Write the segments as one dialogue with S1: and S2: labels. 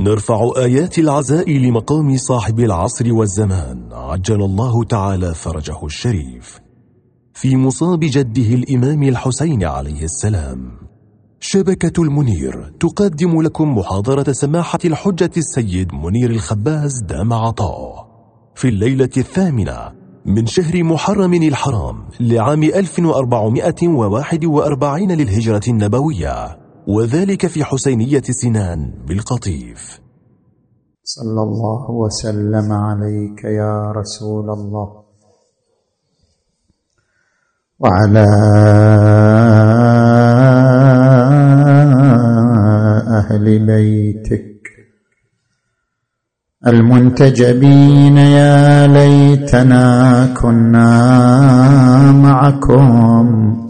S1: نرفع آيات العزاء لمقام صاحب العصر والزمان. عجل الله تعالى فرجه الشريف. في مصاب جده الإمام الحسين عليه السلام. شبكة المنير تقدم لكم محاضرة سماحة الحجة السيد منير الخباز دام عطاء. في الليلة الثامنة من شهر محرم الحرام لعام 1441 للهجرة النبوية. وذلك في حسينية سنان بالقطيف.
S2: صلى الله وسلم عليك يا رسول الله. وعلى أهل بيتك المنتجبين يا ليتنا كنا معكم.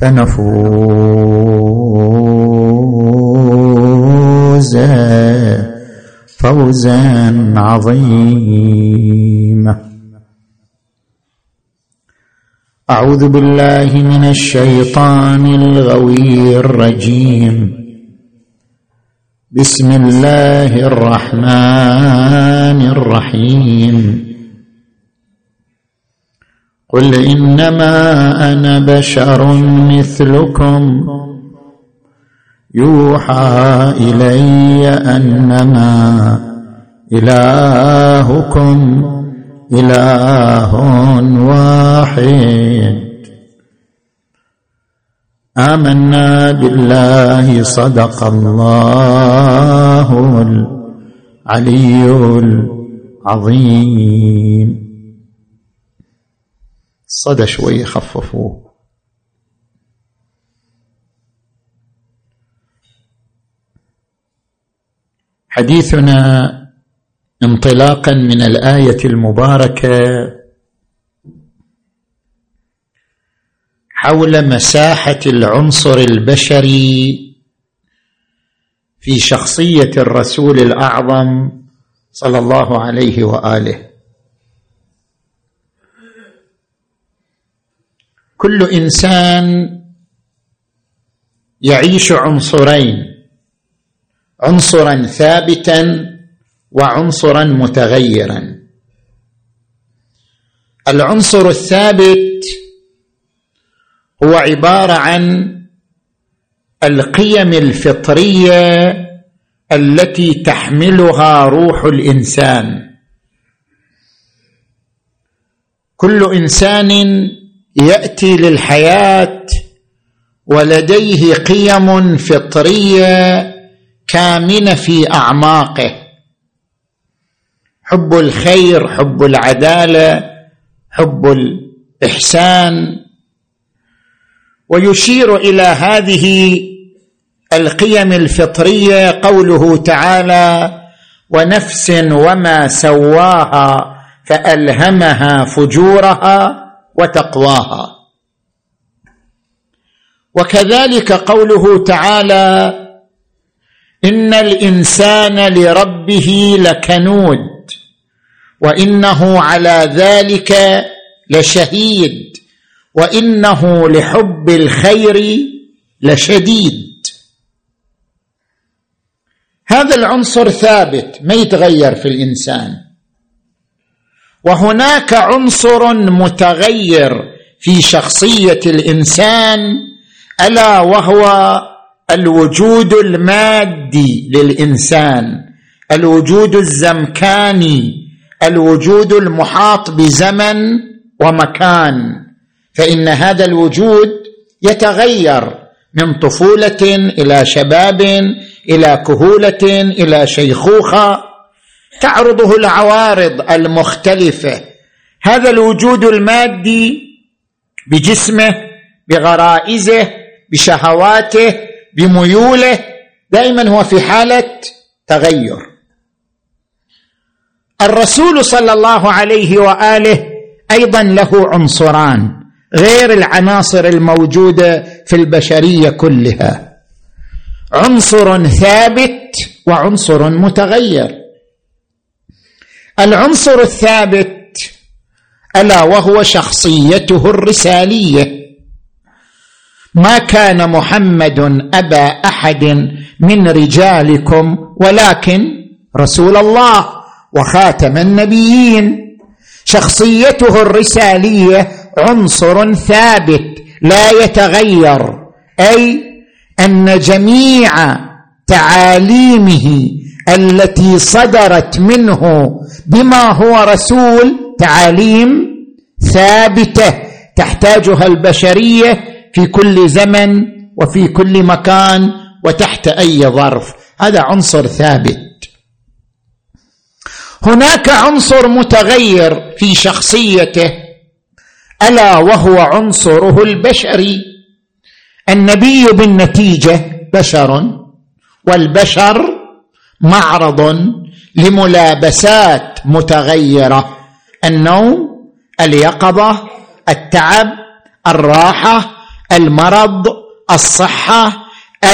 S2: فنفوز فوزا عظيما. أعوذ بالله من الشيطان الغوي الرجيم. بسم الله الرحمن الرحيم. قل إنما أنا بشر مثلكم. يوحى إلي أنما إلهكم إله واحد. آمنا بالله صدق الله العلي العظيم. صدى شوي خففوه. حديثنا انطلاقا من الآية المباركة. حول مساحة العنصر البشري في شخصية الرسول الأعظم صلى الله عليه وآله. كل إنسان يعيش عنصرين عنصرا ثابتا وعنصرا متغيرا. العنصر الثابت هو عبارة عن القيم الفطرية التي تحملها روح الإنسان. كل إنسان يأتي للحياة ولديه قيم فطرية كامنة في أعماقه. حب الخير حب العدالة حب الإحسان. ويشير إلى هذه القيم الفطرية قوله تعالى ونفس وما سواها فألهمها فجورها وتقواها. وكذلك قوله تعالى ان الانسان لربه لكنود وانه على ذلك لشهيد وانه لحب الخير لشديد. هذا العنصر ثابت ما يتغير في الإنسان. وهناك عنصر متغير في شخصية الإنسان ألا وهو الوجود المادي للإنسان الوجود الزمكاني الوجود المحاط بزمن ومكان. فإن هذا الوجود يتغير من طفولة إلى شباب إلى كهولة إلى شيخوخة تعرضه العوارض المختلفة. هذا الوجود المادي بجسمه بغرائزه بشهواته بميوله دائما هو في حالة تغير. الرسول صلى الله عليه وآله أيضا له عنصران غير العناصر الموجودة في البشرية كلها. عنصر ثابت وعنصر متغير. العنصر الثابت ألا وهو شخصيته الرسالية. ما كان محمد أبا أحد من رجالكم ولكن رسول الله وخاتم النبيين. شخصيته الرسالية عنصر ثابت لا يتغير أي أن جميع تعاليمه التي صدرت منه بما هو رسول تعاليم ثابتة تحتاجها البشرية في كل زمن وفي كل مكان وتحت أي ظرف. هذا عنصر ثابت. هناك عنصر متغير في شخصيته ألا وهو عنصره البشري. النبي بالنتيجة بشر والبشر معرض لملابسات متغيرة. النوم اليقظة التعب الراحة المرض الصحة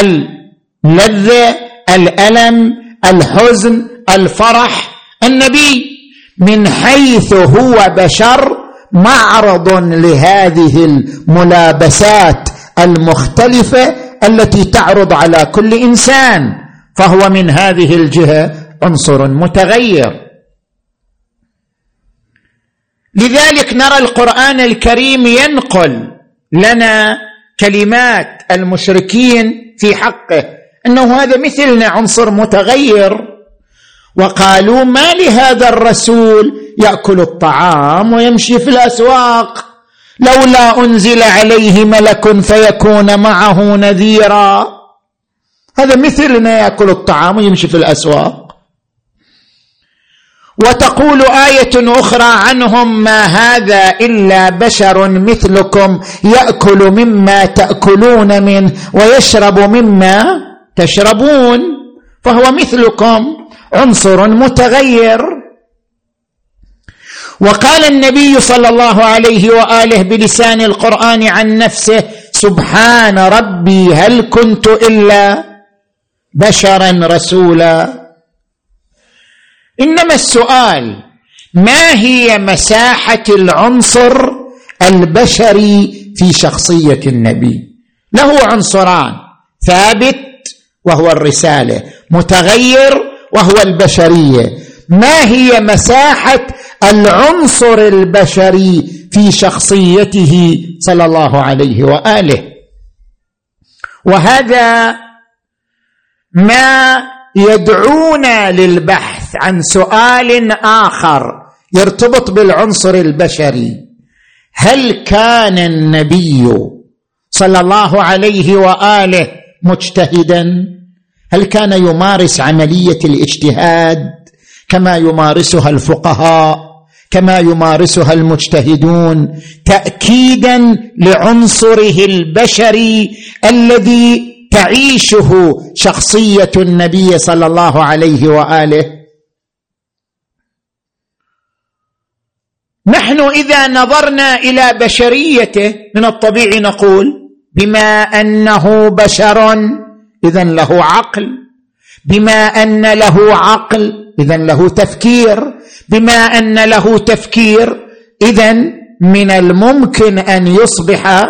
S2: اللذة الألم الحزن الفرح. النبي من حيث هو بشر معرض لهذه الملابسات المختلفة التي تعرض على كل إنسان. فهو من هذه الجهة عنصر متغير. لذلك نرى القرآن الكريم ينقل لنا كلمات المشركين في حقه إنه هذا مثلنا عنصر متغير. وقالوا ما لهذا الرسول؟ يأكل الطعام ويمشي في الأسواق. لولا أنزل عليه ملك فيكون معه نذيرا. هذا مثلنا يأكل الطعام ويمشي في الأسواق. وتقول آية أخرى عنهم ما هذا إلا بشر مثلكم يأكل مما تأكلون منه ويشرب مما تشربون فهو مثلكم عنصر متغير. وقال النبي صلى الله عليه وآله بلسان القرآن عن نفسه سبحان ربي هل كنت إلا بشرا رسولا. إنما السؤال ما هي مساحة العنصر البشري في شخصية النبي؟ له عنصران ثابت وهو الرسالة متغير وهو البشرية. ما هي مساحة العنصر البشري في شخصيته صلى الله عليه وآله؟ وهذا ما يدعونا للبحث عن سؤال آخر يرتبط بالعنصر البشري. هل كان النبي صلى الله عليه وآله مجتهدا؟ هل كان يمارس عملية الاجتهاد كما يمارسها الفقهاء كما يمارسها المجتهدون تاكيدا لعنصره البشري الذي تعيشه شخصية النبي صلى الله عليه وآله. نحن إذا نظرنا إلى بشريته من الطبيعي نقول بما أنه بشر اذا له عقل. بما أن له عقل اذا له تفكير. بما أن له تفكير اذا من الممكن أن يصبح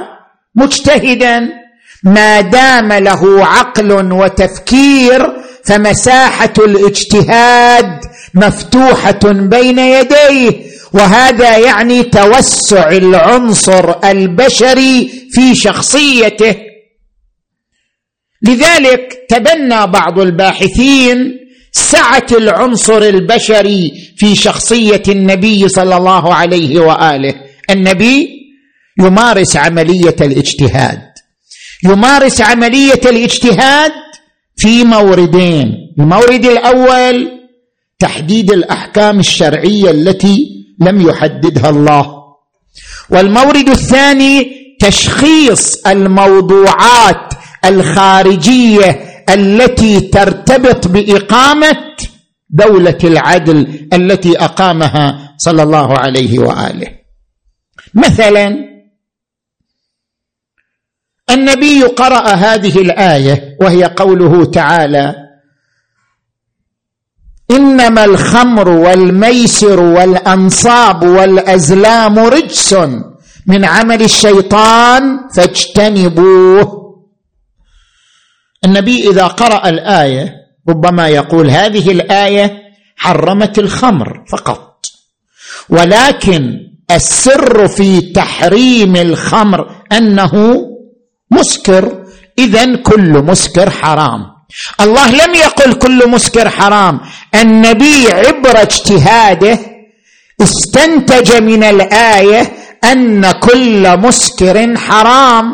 S2: مجتهدا. ما دام له عقل وتفكير فمساحة الاجتهاد مفتوحة بين يديه وهذا يعني توسع العنصر البشري في شخصيته. لذلك تبنى بعض الباحثين سعة العنصر البشري في شخصية النبي صلى الله عليه وآله. النبي يمارس عملية الاجتهاد. يمارس عملية الاجتهاد في موردين. المورد الأول تحديد الأحكام الشرعية التي لم يحددها الله. والمورد الثاني تشخيص الموضوعات الخارجية التي ترتبط بإقامة دولة العدل التي أقامها صلى الله عليه وآله. مثلا النبي قرأ هذه الآية وهي قوله تعالى إنما الخمر والميسر والأنصاب والأزلام رجس من عمل الشيطان فاجتنبوه. النبي إذا قرأ الآية ربما يقول هذه الآية حرمت الخمر فقط ولكن السر في تحريم الخمر أنه مسكر. اذا كل مسكر حرام. الله لم يقل كل مسكر حرام. النبي عبر اجتهاده استنتج من الآية أن كل مسكر حرام.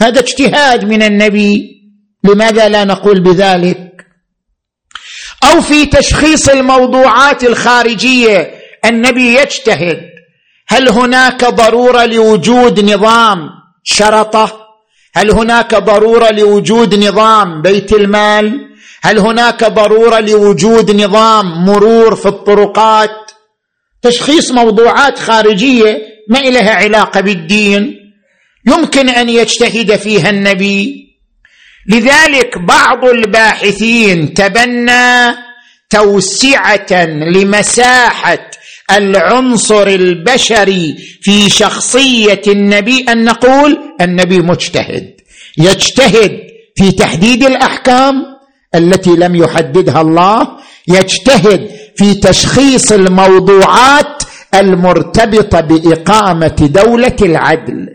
S2: هذا اجتهاد من النبي. لماذا لا نقول بذلك؟ أو في تشخيص الموضوعات الخارجية النبي يجتهد. هل هناك ضرورة لوجود نظام شرطة؟ هل هناك ضرورة لوجود نظام بيت المال؟ هل هناك ضرورة لوجود نظام مرور في الطرقات؟ تشخيص موضوعات خارجية ما لها علاقة بالدين. يمكن أن يجتهد فيها النبي. لذلك بعض الباحثين تبنى توسعة لمساحة العنصر البشري في شخصية النبي أن نقول النبي مجتهد. يجتهد في تحديد الأحكام التي لم يحددها الله. يجتهد في تشخيص الموضوعات المرتبطة بإقامة دولة العدل.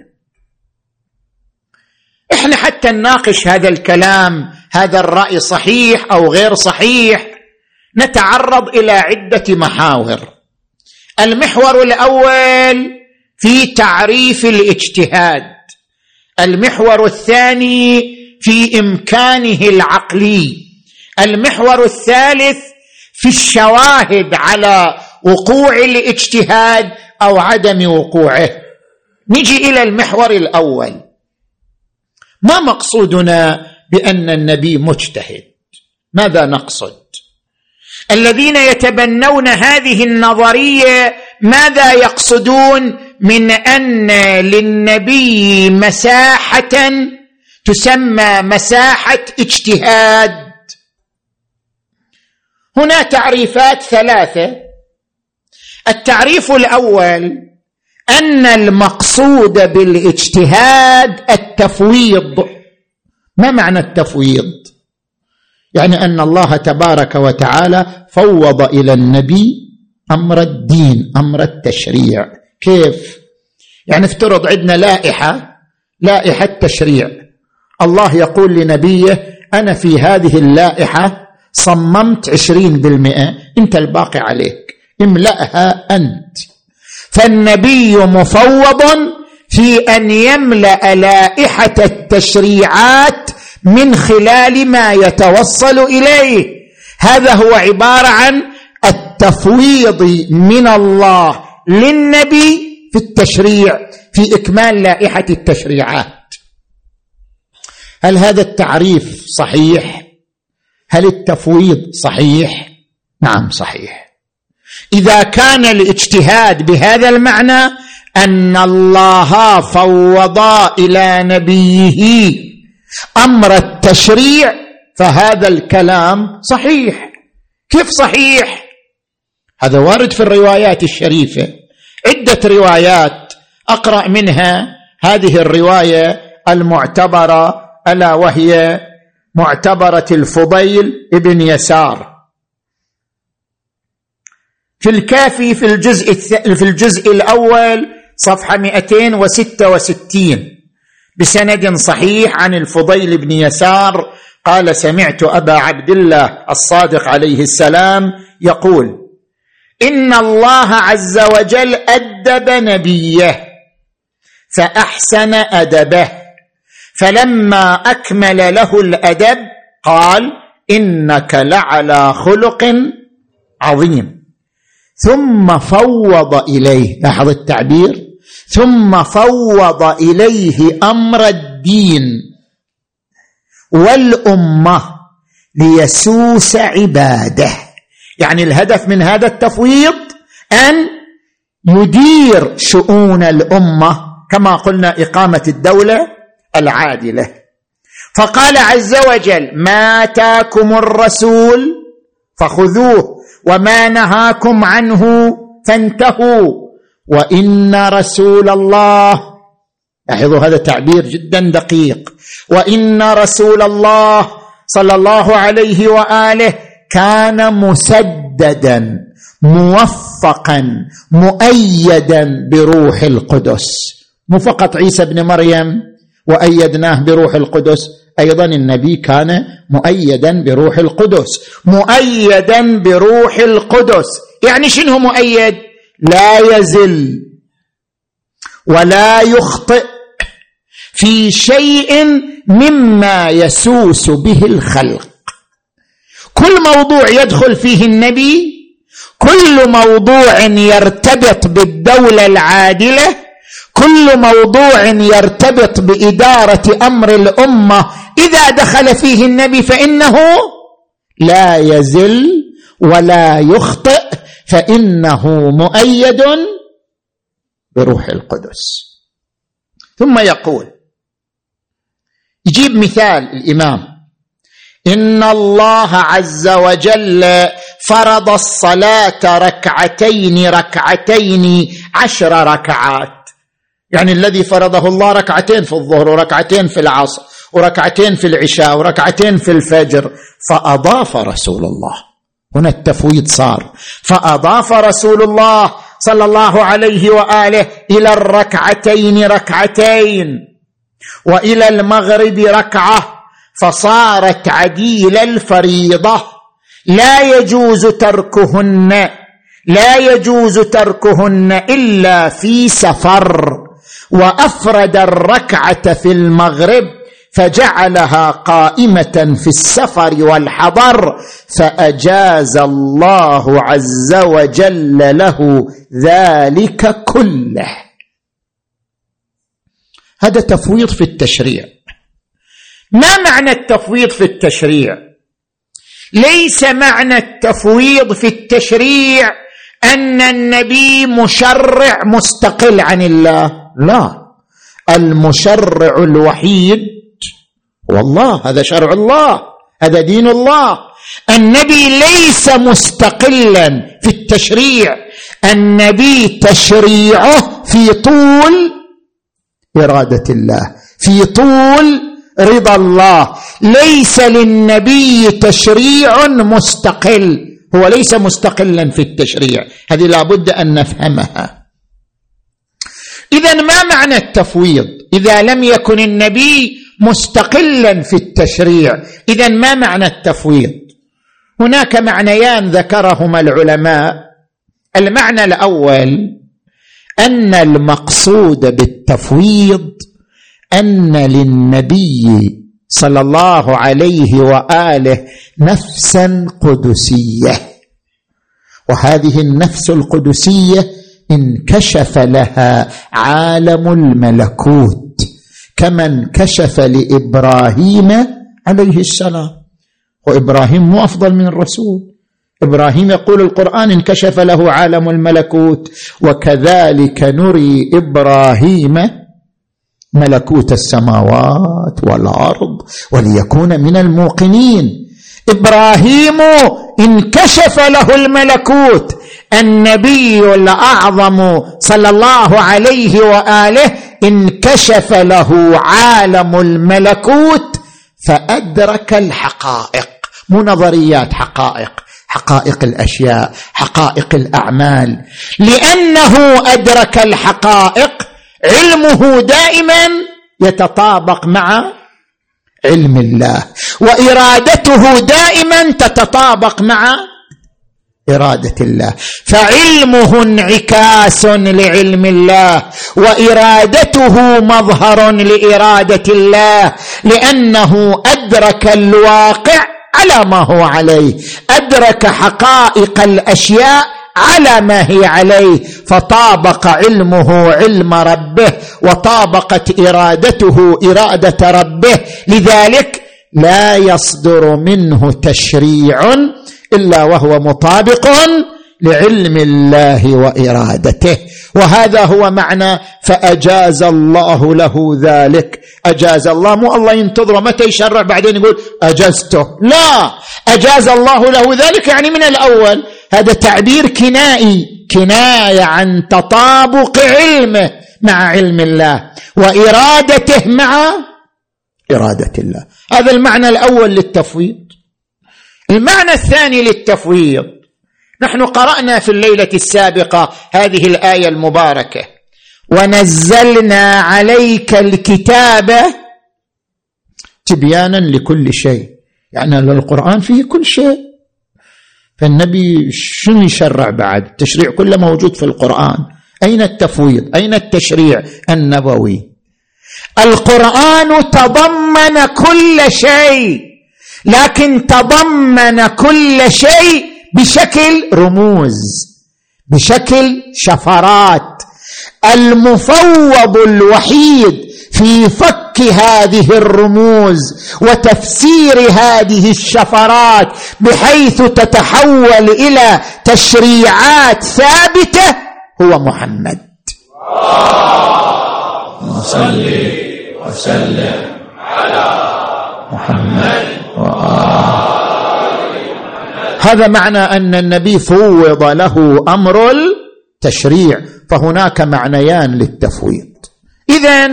S2: إحنا حتى نناقش هذا الكلام هذا الرأي صحيح أو غير صحيح نتعرض إلى عدة محاور. المحور الأول في تعريف الاجتهاد. المحور الثاني في إمكانه العقلي. المحور الثالث في الشواهد على وقوع الاجتهاد أو عدم وقوعه. نجي إلى المحور الأول. ما مقصودنا بأن النبي مجتهد؟ ماذا نقصد؟ الذين يتبنون هذه النظرية ماذا يقصدون؟ من أن للنبي مساحة تسمى مساحة اجتهاد. هنا تعريفات ثلاثة. التعريف الأول أن المقصود بالاجتهاد التفويض. ما معنى التفويض؟ يعني أن الله تبارك وتعالى فوض إلى النبي أمر الدين أمر التشريع. كيف؟ يعني افترض عندنا لائحة لائحة تشريع الله يقول لنبيه أنا في هذه اللائحة صممت عشرين بالمئة أنت الباقي عليك. املأها أنت. فالنبي مفوض في أن يملأ لائحة التشريعات من خلال ما يتوصل إليه. هذا هو عبارة عن التفويض من الله للنبي في التشريع في إكمال لائحة التشريعات. هل هذا التعريف صحيح؟ هل التفويض صحيح؟ نعم صحيح. إذا كان الاجتهاد بهذا المعنى أن الله فوض إلى نبيه أمر التشريع فهذا الكلام صحيح. كيف صحيح؟ هذا وارد في الروايات الشريفة. عدة روايات أقرأ منها. هذه الرواية المعتبرة ألا وهي معتبرة الفضيل ابن يسار. في الكافي في الجزء في الجزء الأول صفحة 266 بسند صحيح عن الفضيل بن يسار قال سمعت أبا عبد الله الصادق عليه السلام يقول إن الله عز وجل أدب نبيه فأحسن أدبه فلما أكمل له الأدب قال إنك لعلى خلق عظيم. ثم فوض إليه. لاحظ التعبير؟ ثم فوض إليه أمر الدين والأمة ليسوس عباده. يعني الهدف من هذا التفويض أن يدير شؤون الأمة كما قلنا إقامة الدولة العادلة. فقال عز وجل ما آتاكم الرسول فخذوه وما نهاكم عنه فانتهوا. وإن رسول الله لاحظوا هذا تعبير جدا دقيق. وإن رسول الله صلى الله عليه وآله كان مسددا موفقا مؤيدا بروح القدس. مو فقط عيسى بن مريم وأيدناه بروح القدس أيضا النبي كان مؤيدا بروح القدس. مؤيدا بروح القدس. يعني شنو مؤيد؟ لا يزل ولا يخطئ في شيء مما يسوس به الخلق. كل موضوع يدخل فيه النبي كل موضوع يرتبط بالدولة العادلة كل موضوع يرتبط بإدارة أمر الأمة. إذا دخل فيه النبي فإنه لا يزل ولا يخطئ. فإنه مؤيد بروح القدس. ثم يقول يجيب مثال الإمام. إن الله عز وجل فرض الصلاة ركعتين ركعتين عشر ركعات. يعني الذي فرضه الله ركعتين في الظهر وركعتين في العصر وركعتين في العشاء وركعتين في الفجر فأضاف رسول الله. هنا التفويض صار. فأضاف رسول الله صلى الله عليه وآله إلى الركعتين ركعتين وإلى المغرب ركعة فصارت عديل الفريضة. لا يجوز تركهن لا يجوز تركهن إلا في سفر وأفرد الركعة في المغرب فجعلها قائمة في السفر والحضر فأجاز الله عز وجل له ذلك كله. هذا تفويض في التشريع. ما معنى التفويض في التشريع؟ ليس معنى التفويض في التشريع أن النبي مشرع مستقل عن الله. لا. المشرع الوحيد هو الله هذا شرع الله هذا دين الله. النبي ليس مستقلا في التشريع. النبي تشريعه في طول إرادة الله في طول رضا الله. ليس للنبي تشريع مستقل هو ليس مستقلا في التشريع. هذه لابد أن نفهمها. اذا ما معنى التفويض؟ إذا لم يكن النبي مستقلا في التشريع. اذا ما معنى التفويض؟ هناك معنيان ذكرهما العلماء. المعنى الأول أن المقصود بالتفويض أن للنبي صلى الله عليه وآله نفسا قدسية. وهذه النفس القدسية انكشف لها عالم الملكوت. كما انكشف لإبراهيم عليه السلام. وإبراهيم مو أفضل من الرسول. إبراهيم يقول القرآن انكشف له عالم الملكوت وكذلك نري إبراهيم ملكوت السماوات والأرض وليكون من الموقنين. إبراهيم انكشف له الملكوت النبي الأعظم صلى الله عليه وآله انكشف له عالم الملكوت فأدرك الحقائق. مو نظريات حقائق. حقائق الأشياء حقائق الأعمال. لأنه أدرك الحقائق علمه دائما يتطابق مع علم الله. وإرادته دائما تتطابق مع إرادة الله. فعلمه انعكاس لعلم الله. وإرادته مظهر لإرادة الله. لأنه أدرك الواقع على ما هو عليه. أدرك حقائق الأشياء على ما هي عليه فطابق علمه علم ربه وطابقت إرادته إرادة ربه. لذلك لا يصدر منه تشريع إلا وهو مطابق لعلم الله وإرادته. وهذا هو معنى فأجاز الله له ذلك. أجاز الله مو الله ينتظره متى يشرع بعدين يقول أجزته. لا أجاز الله له ذلك يعني من الأول. هذا تعبير كنائي. كناية عن تطابق علمه مع علم الله وإرادته مع إرادة الله. هذا المعنى الأول للتفويض. المعنى الثاني للتفويض. نحن قرأنا في الليلة السابقة هذه الآية المباركة. ونزلنا عليك الكتاب تبيانا لكل شيء. يعني القران فيه كل شيء. فالنبي شنو يشرع بعد؟ التشريع كله موجود في القرآن. أين التفويض؟ أين التشريع النبوي؟ القرآن تضمن كل شيء لكن تضمن كل شيء بشكل رموز بشكل شفرات. المفوض الوحيد في فك هذه الرموز وتفسير هذه الشفرات بحيث تتحول إلى تشريعات ثابتة هو محمد.
S3: صل وسلم على محمد
S2: هذا معنى أن النبي فوض له أمر التشريع فهناك معنيان للتفويض. اذا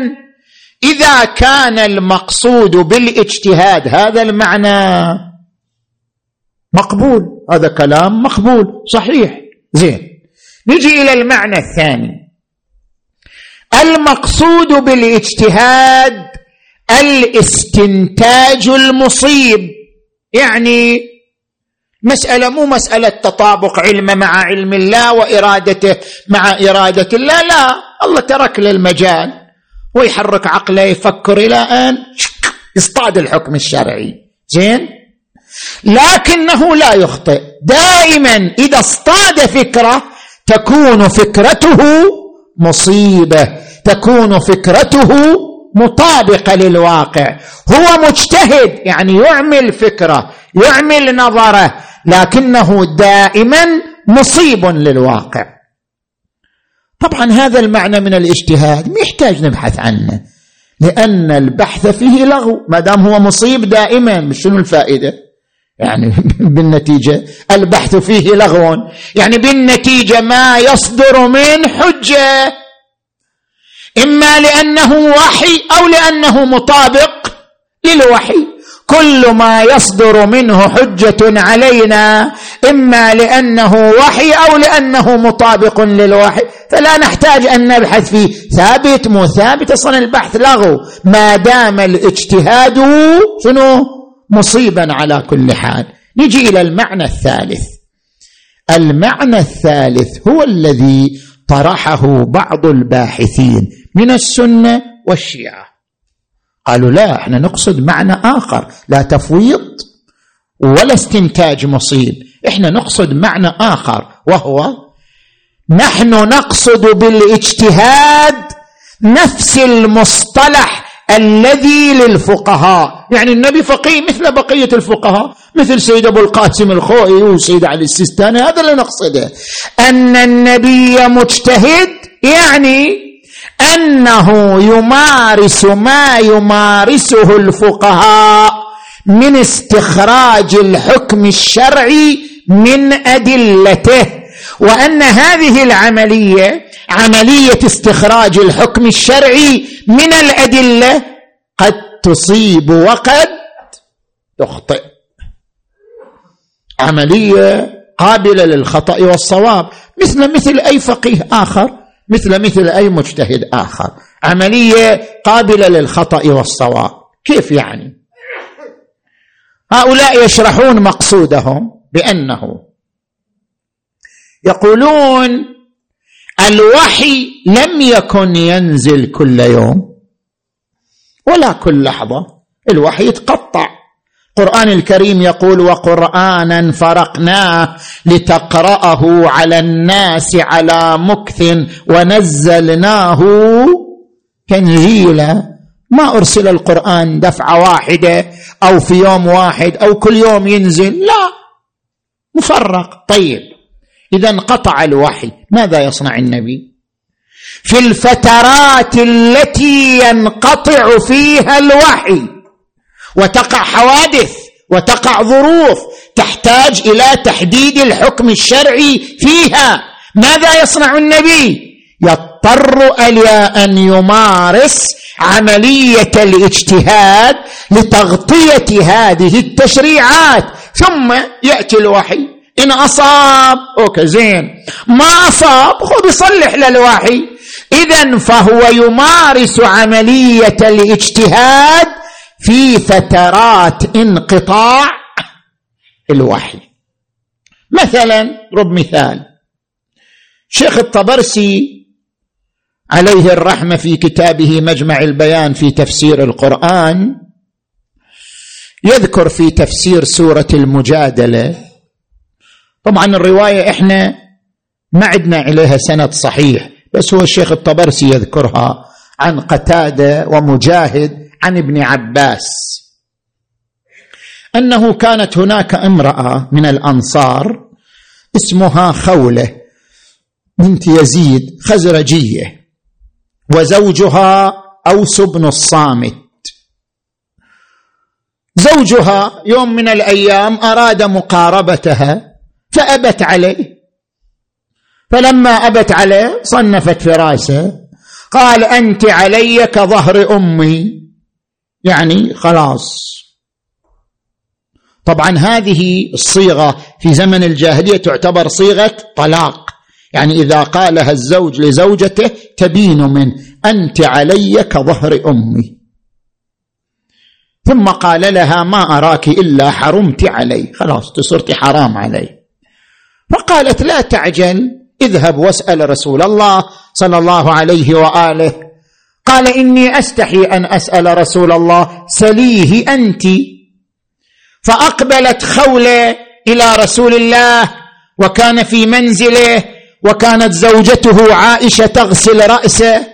S2: إذا كان المقصود بالاجتهاد هذا المعنى مقبول هذا كلام مقبول صحيح. زين. نجي إلى المعنى الثاني. المقصود بالاجتهاد الاستنتاج المصيب. يعني مسألة مو مسألة تطابق علم مع علم الله وإرادته مع إرادة الله لا. الله ترك للمجال. ويحرك عقله يفكر إلى أن يصطاد الحكم الشرعي. زين؟ لكنه لا يخطئ. دائما إذا اصطاد فكرة تكون فكرته مصيبة تكون فكرته مطابقة للواقع. هو مجتهد يعني يعمل فكرة يعمل نظرة لكنه دائما مصيب للواقع. طبعا هذا المعنى من الاجتهاد ما يحتاج نبحث عنه. لأن البحث فيه لغو ما دام هو مصيب دائما شنو الفائدة؟ يعني بالنتيجة البحث فيه لغو. يعني بالنتيجة ما يصدر من حجة. إما لأنه وحي أو لأنه مطابق للوحي. كل ما يصدر منه حجة علينا إما لأنه وحي أو لأنه مطابق للوحي. فلا نحتاج أن نبحث فيه. ثابت مو ثابت أصلا البحث لغو ما دام الاجتهاد شنو؟ مصيبا على كل حال. نجي إلى المعنى الثالث. المعنى الثالث هو الذي طرحه بعض الباحثين من السنة والشيعة. قالوا لا إحنا نقصد معنى آخر لا تفويض ولا استنتاج مصيب. إحنا نقصد معنى آخر وهو نحن نقصد بالاجتهاد نفس المصطلح الذي للفقهاء. يعني النبي فقيه مثل بقية الفقهاء مثل سيد أبو القاسم الخوئي وسيد علي السيستاني هذا اللي نقصده. أن النبي مجتهد يعني أنه يمارس ما يمارسه الفقهاء من استخراج الحكم الشرعي من أدلته وأن هذه العملية عملية استخراج الحكم الشرعي من الأدلة قد تصيب وقد تخطئ. عملية قابلة للخطأ والصواب مثل مثل أي فقيه آخر. مثل مثل أي مجتهد آخر. عملية قابلة للخطأ والصواب. كيف يعني؟ هؤلاء يشرحون مقصودهم بأنه يقولون الوحي لم يكن ينزل كل يوم ولا كل لحظة. الوحي يتقطع. القرآن الكريم يقول وقرآنا فرقناه لتقرأه على الناس على مكث ونزلناه تنزيلا. ما أرسل القرآن دفعة واحدة أو في يوم واحد أو كل يوم ينزل لا. مفرق. طيب. إذا انقطع الوحي. ماذا يصنع النبي؟ في الفترات التي ينقطع فيها الوحي. وتقع حوادث وتقع ظروف تحتاج إلى تحديد الحكم الشرعي فيها. ماذا يصنع النبي؟ يضطر إلى أن يمارس عملية الاجتهاد لتغطية هذه التشريعات. ثم يأتي الوحي. إن أصاب أوكي زين. ما أصاب خذ يصلح للوحي اذا فهو يمارس عملية الاجتهاد في فترات انقطاع الوحي. مثلا رب مثال. شيخ الطبرسي عليه الرحمة في كتابه مجمع البيان في تفسير القرآن يذكر في تفسير سورة المجادلة. طبعا الرواية إحنا ما عدنا اليها سند صحيح بس هو الشيخ الطبرسي يذكرها عن قتادة ومجاهد عن ابن عباس أنه كانت هناك امرأة من الأنصار اسمها خولة بنت يزيد خزرجية وزوجها أوس بن الصامت. زوجها يوم من الأيام أراد مقاربتها فأبت عليه. فلما أبت عليه صنفت فراسه قال أنت علي كظهر أمي. يعني خلاص. طبعا هذه الصيغة في زمن الجاهلية تعتبر صيغة طلاق. يعني إذا قالها الزوج لزوجته تبين من أنت علي كظهر أمي. ثم قال لها ما أراك إلا حرمت علي. خلاص صرت حرام علي. فقالت لا تعجل اذهب واسأل رسول الله صلى الله عليه وآله. قال إني أستحي أن أسأل رسول الله سليه أنت. فأقبلت خولة إلى رسول الله وكان في منزله وكانت زوجته عائشة تغسل رأسه.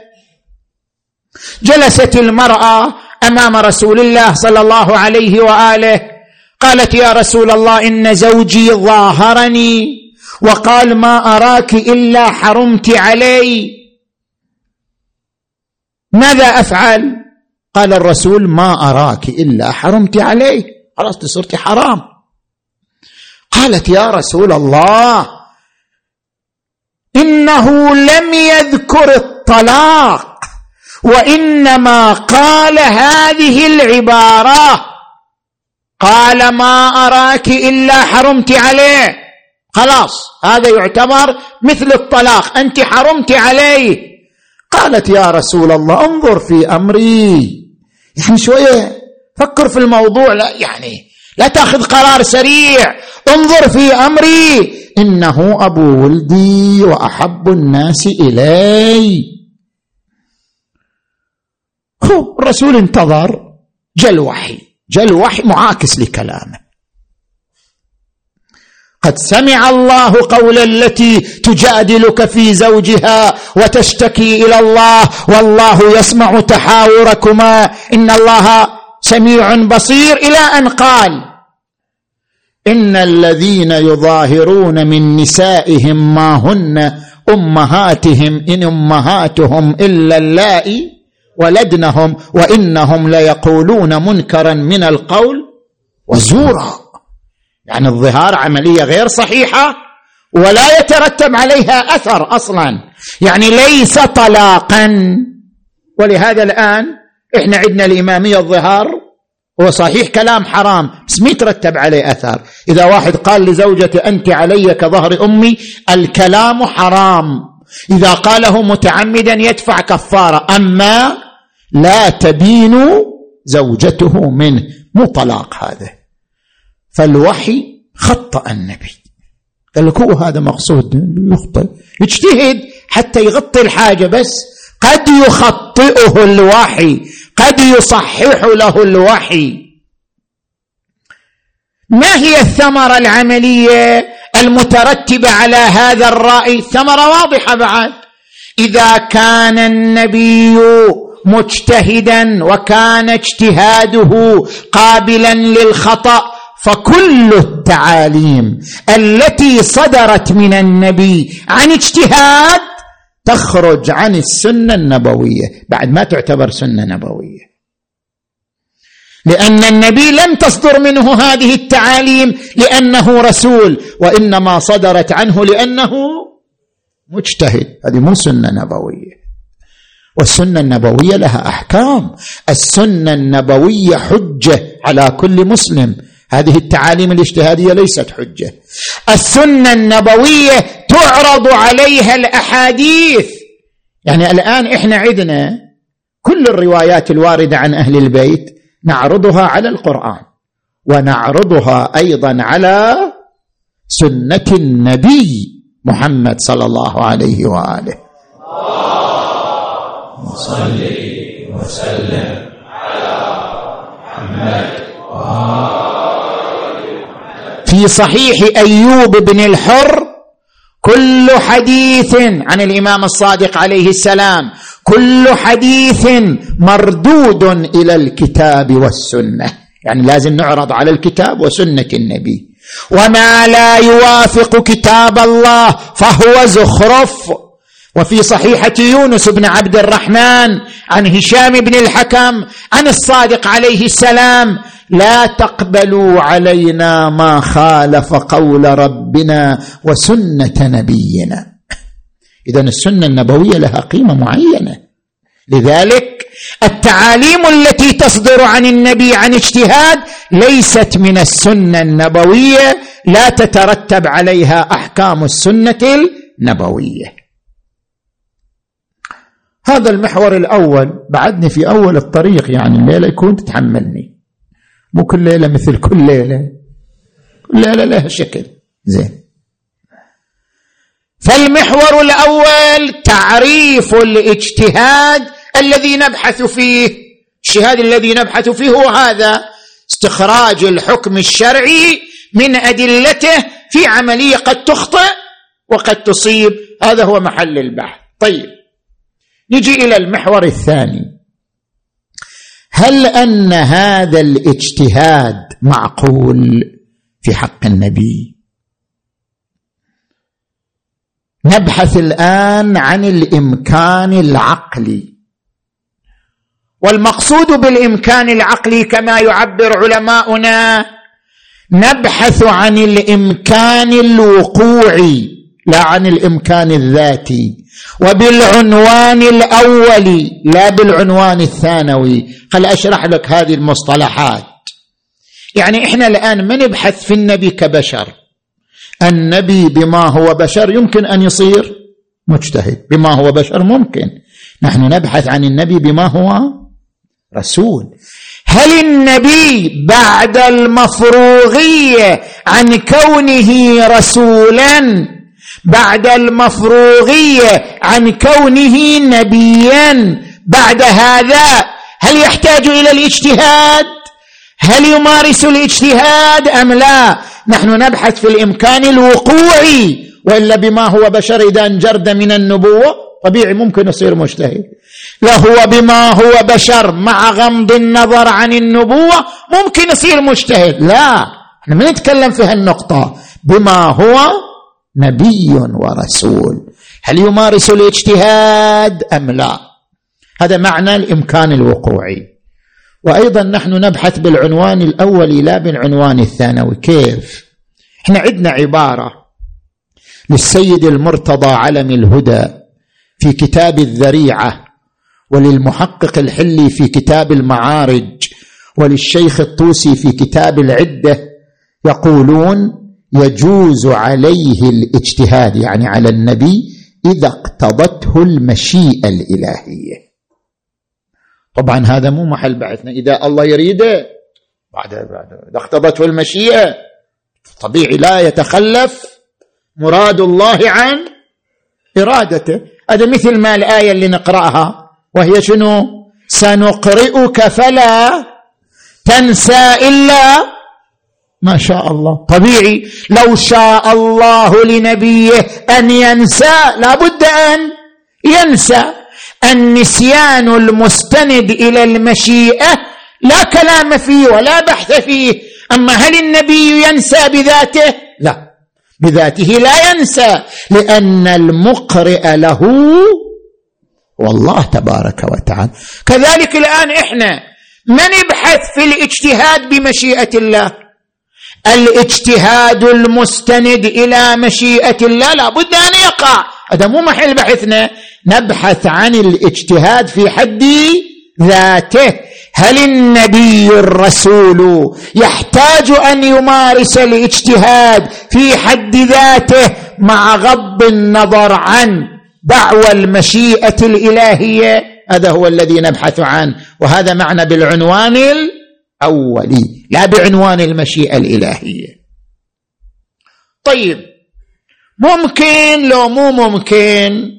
S2: جلست المرأة أمام رسول الله صلى الله عليه وآله. قالت يا رسول الله إن زوجي ظاهرني وقال ما أراك إلا حرمت علي. ماذا أفعل؟ قال الرسول ما أراك إلا حرمت عليه خلاص صرت حرام. قالت يا رسول الله إنه لم يذكر الطلاق وإنما قال هذه العبارة. قال ما أراك إلا حرمت عليه. خلاص هذا يعتبر مثل الطلاق أنت حرمت عليه قالت يا رسول الله انظر في أمري. يعني شوية فكر في الموضوع لا يعني لا تأخذ قرار سريع. انظر في أمري. إنه أبو ولدي وأحب الناس إلي. الرسول انتظر جل وحي جل وحي معاكس لكلامه قد سمع الله قول التي تجادلك في زوجها وتشتكي إلى الله والله يسمع تحاوركما. إن الله سميع بصير. إلى أن قال إن الذين يظاهرون من نسائهم ما هن أمهاتهم إن أمهاتهم إلا اللائي ولدنهم وإنهم ليقولون منكرا من القول وزورا. يعني الظهار عملية غير صحيحة ولا يترتب عليها أثر أصلا. يعني ليس طلاقا. ولهذا الآن إحنا عندنا الإمامية الظهار هو صحيح كلام حرام بس ما يترتب عليه أثر. إذا واحد قال لزوجته أنت علي كظهر أمي الكلام حرام. إذا قاله متعمدا يدفع كفارة. أما لا تبين زوجته منه. مو طلاق هذا. فالوحي خطأ النبي. قال لك هو هذا مقصود. يخطئ يجتهد حتى يغطي الحاجة بس. قد يخطئه الوحي. قد يصحح له الوحي. ما هي الثمرة العملية المترتبة على هذا الرأي؟ ثمرة واضحة بعد. إذا كان النبي مجتهدا وكان اجتهاده قابلا للخطأ فكل التعاليم التي صدرت من النبي عن اجتهاد تخرج عن السنة النبوية. بعد ما تعتبر سنة نبوية. لأن النبي لم تصدر منه هذه التعاليم لأنه رسول وإنما صدرت عنه لأنه مجتهد. هذه مو سنة نبوية. والسنة النبوية لها أحكام. السنة النبوية حجة على كل مسلم. هذه التعاليم الاجتهادية ليست حجة. السنة النبوية تعرض عليها الأحاديث. يعني الآن إحنا عندنا كل الروايات الواردة عن أهل البيت نعرضها على القرآن. ونعرضها أيضا على سنة النبي محمد صلى الله عليه وآله.
S3: صل وسلم على محمد
S2: في صحيح أيوب بن الحر كل حديث عن الإمام الصادق عليه السلام كل حديث مردود إلى الكتاب والسنة. يعني لازم نعرض على الكتاب وسنة النبي. وما لا يوافق كتاب الله فهو زخرف. وفي صحيحة يونس بن عبد الرحمن عن هشام بن الحكم عن الصادق عليه السلام لا تقبلوا علينا ما خالف قول ربنا وسنة نبينا. اذا السنة النبوية لها قيمة معينة. لذلك التعاليم التي تصدر عن النبي عن اجتهاد ليست من السنة النبوية لا تترتب عليها أحكام السنة النبوية. هذا المحور الأول. بعدني في أول الطريق يعني الليلة يكون تتحملني. مو كل ليلة مثل كل ليلة. كل ليله لها شكل. زين. فالمحور الأول تعريف الاجتهاد الذي نبحث فيه. الاجتهاد الذي نبحث فيه هو هذا. استخراج الحكم الشرعي من أدلته في عملية قد تخطئ وقد تصيب. هذا هو محل البحث. طيب. نجي إلى المحور الثاني. هل أن هذا الاجتهاد معقول في حق النبي؟ نبحث الآن عن الإمكان العقلي. والمقصود بالإمكان العقلي كما يعبر علماؤنا نبحث عن الإمكان الوقوعي. لا عن الإمكان الذاتي وبالعنوان الأول لا بالعنوان الثانوي. خل أشرح لك هذه المصطلحات. يعني إحنا الآن ما نبحث في النبي كبشر؟ النبي بما هو بشر يمكن أن يصير مجتهد. بما هو بشر ممكن. نحن نبحث عن النبي بما هو رسول. هل النبي بعد المفروغية عن كونه رسولا؟ بعد المفروغية عن كونه نبيا. بعد هذا هل يحتاج إلى الاجتهاد؟ هل يمارس الاجتهاد أم لا؟ نحن نبحث في الإمكان الوقوعي وإلا بما هو بشر إذا انجرد من النبوة طبيعي ممكن يصير مجتهد. لا هو بما هو بشر مع غمض النظر عن النبوة ممكن يصير مجتهد. لا إحنا ما نتكلم في هالنقطة. بما هو نبي ورسول. هل يمارس الاجتهاد أم لا؟ هذا معنى الإمكان الوقوعي. وأيضا نحن نبحث بالعنوان الأول لا بالعنوان الثانوي. كيف؟ إحنا عندنا عبارة للسيد المرتضى علم الهدى في كتاب الذريعة وللمحقق الحلي في كتاب المعارج وللشيخ الطوسي في كتاب العدة يقولون يجوز عليه الاجتهاد يعني على النبي إذا اقتضته المشيئة الإلهية. طبعا هذا مو محل بحثنا إذا الله يريده بعد بعد إذا اقتضته المشيئة طبيعي لا يتخلف مراد الله عن إرادته. هذا مثل ما الآية اللي نقرأها وهي شنو؟ سنقرئك فلا تنسى إلا ما شاء الله. طبيعي. لو شاء الله لنبيه أن ينسى لابد أن ينسى. النسيان المستند إلى المشيئة لا كلام فيه ولا بحث فيه. أما هل النبي ينسى بذاته؟ لا. بذاته لا ينسى لأن المقرئ له والله تبارك وتعالى. كذلك الآن إحنا ما نبحث في الاجتهاد بمشيئة الله؟ الاجتهاد المستند إلى مشيئة الله لا بد أن يقع. هذا مو محل بحثنا. نبحث عن الاجتهاد في حد ذاته. هل النبي الرسول يحتاج أن يمارس الاجتهاد في حد ذاته مع غض النظر عن دعوى المشيئة الإلهية؟ هذا هو الذي نبحث عنه. وهذا معنى بالعنوان الأولي. لا بعنوان المشيئة الإلهية. طيب ممكن لو مو ممكن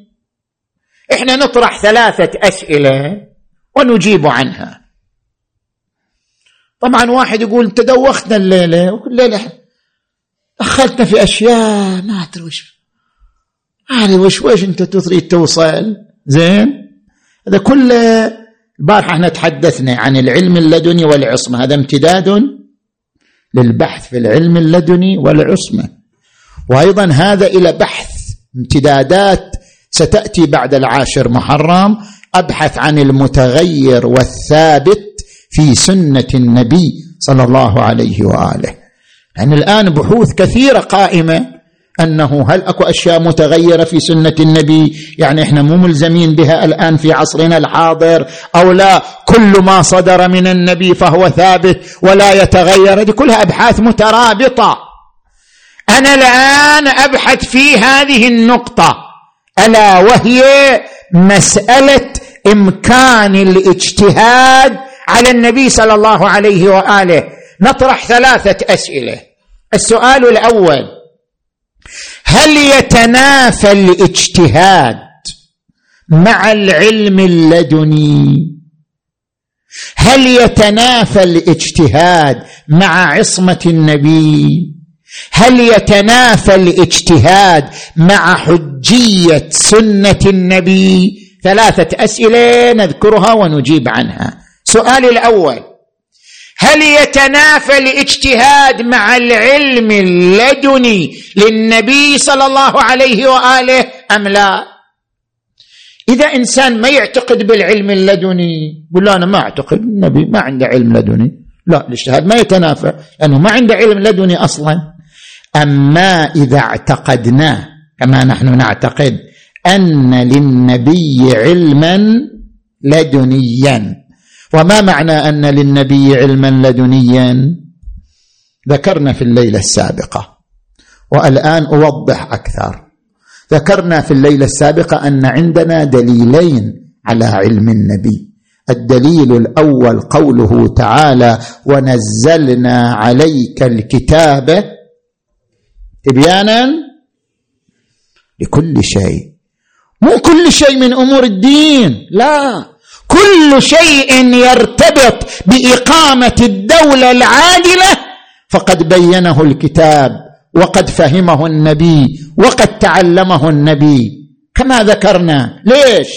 S2: إحنا نطرح ثلاثة أسئلة ونجيب عنها. طبعا واحد يقول أنت دوختنا الليلة. وكل ليله دخلتنا في أشياء ما أدري وش. ما أدري وش وش أنت تريد توصل؟ زين؟ هذا كله البارحة إحنا تحدثنا عن العلم اللدني والعصمة. هذا امتداد للبحث في العلم اللدني والعصمة. وأيضا هذا إلى بحث امتدادات ستأتي بعد العاشر محرم. أبحث عن المتغير والثابت في سنة النبي صلى الله عليه وآله. يعني الآن بحوث كثيرة قائمة أنه هل أكو أشياء متغيرة في سنة النبي؟ يعني إحنا مو ملزمين بها الآن في عصرنا الحاضر أو لا؟ كل ما صدر من النبي فهو ثابت ولا يتغير. هذه كلها أبحاث مترابطة. أنا الآن أبحث في هذه النقطة. ألا وهي مسألة إمكان الاجتهاد على النبي صلى الله عليه وآله. نطرح ثلاثة أسئلة. السؤال الأول هل يتنافى الاجتهاد مع العلم اللدني؟ هل يتنافى الاجتهاد مع عصمة النبي؟ هل يتنافى الاجتهاد مع حجية سنة النبي؟ ثلاثة أسئلة نذكرها ونجيب عنها. سؤالي الأول هل يتنافى الاجتهاد مع العلم اللدني للنبي صلى الله عليه وآله أم لا؟ إذا إنسان ما يعتقد بالعلم اللدني يقول أنا ما أعتقد النبي ما عنده علم لدني. لا الاجتهاد ما يتنافى لأنه ما عنده علم لدني أصلا. أما إذا اعتقدنا كما نحن نعتقد أن للنبي علما لدنيا. وما معنى أن للنبي علما لدنيا؟ ذكرنا في الليلة السابقة والآن أوضح أكثر. ذكرنا في الليلة السابقة أن عندنا دليلين على علم النبي. الدليل الأول قوله تعالى ونزلنا عليك الكتاب تبيانا لكل شيء. مو كل شيء من أمور الدين لا. كل شيء يرتبط بإقامة الدولة العادلة فقد بينه الكتاب وقد فهمه النبي وقد تعلمه النبي. كما ذكرنا. ليش؟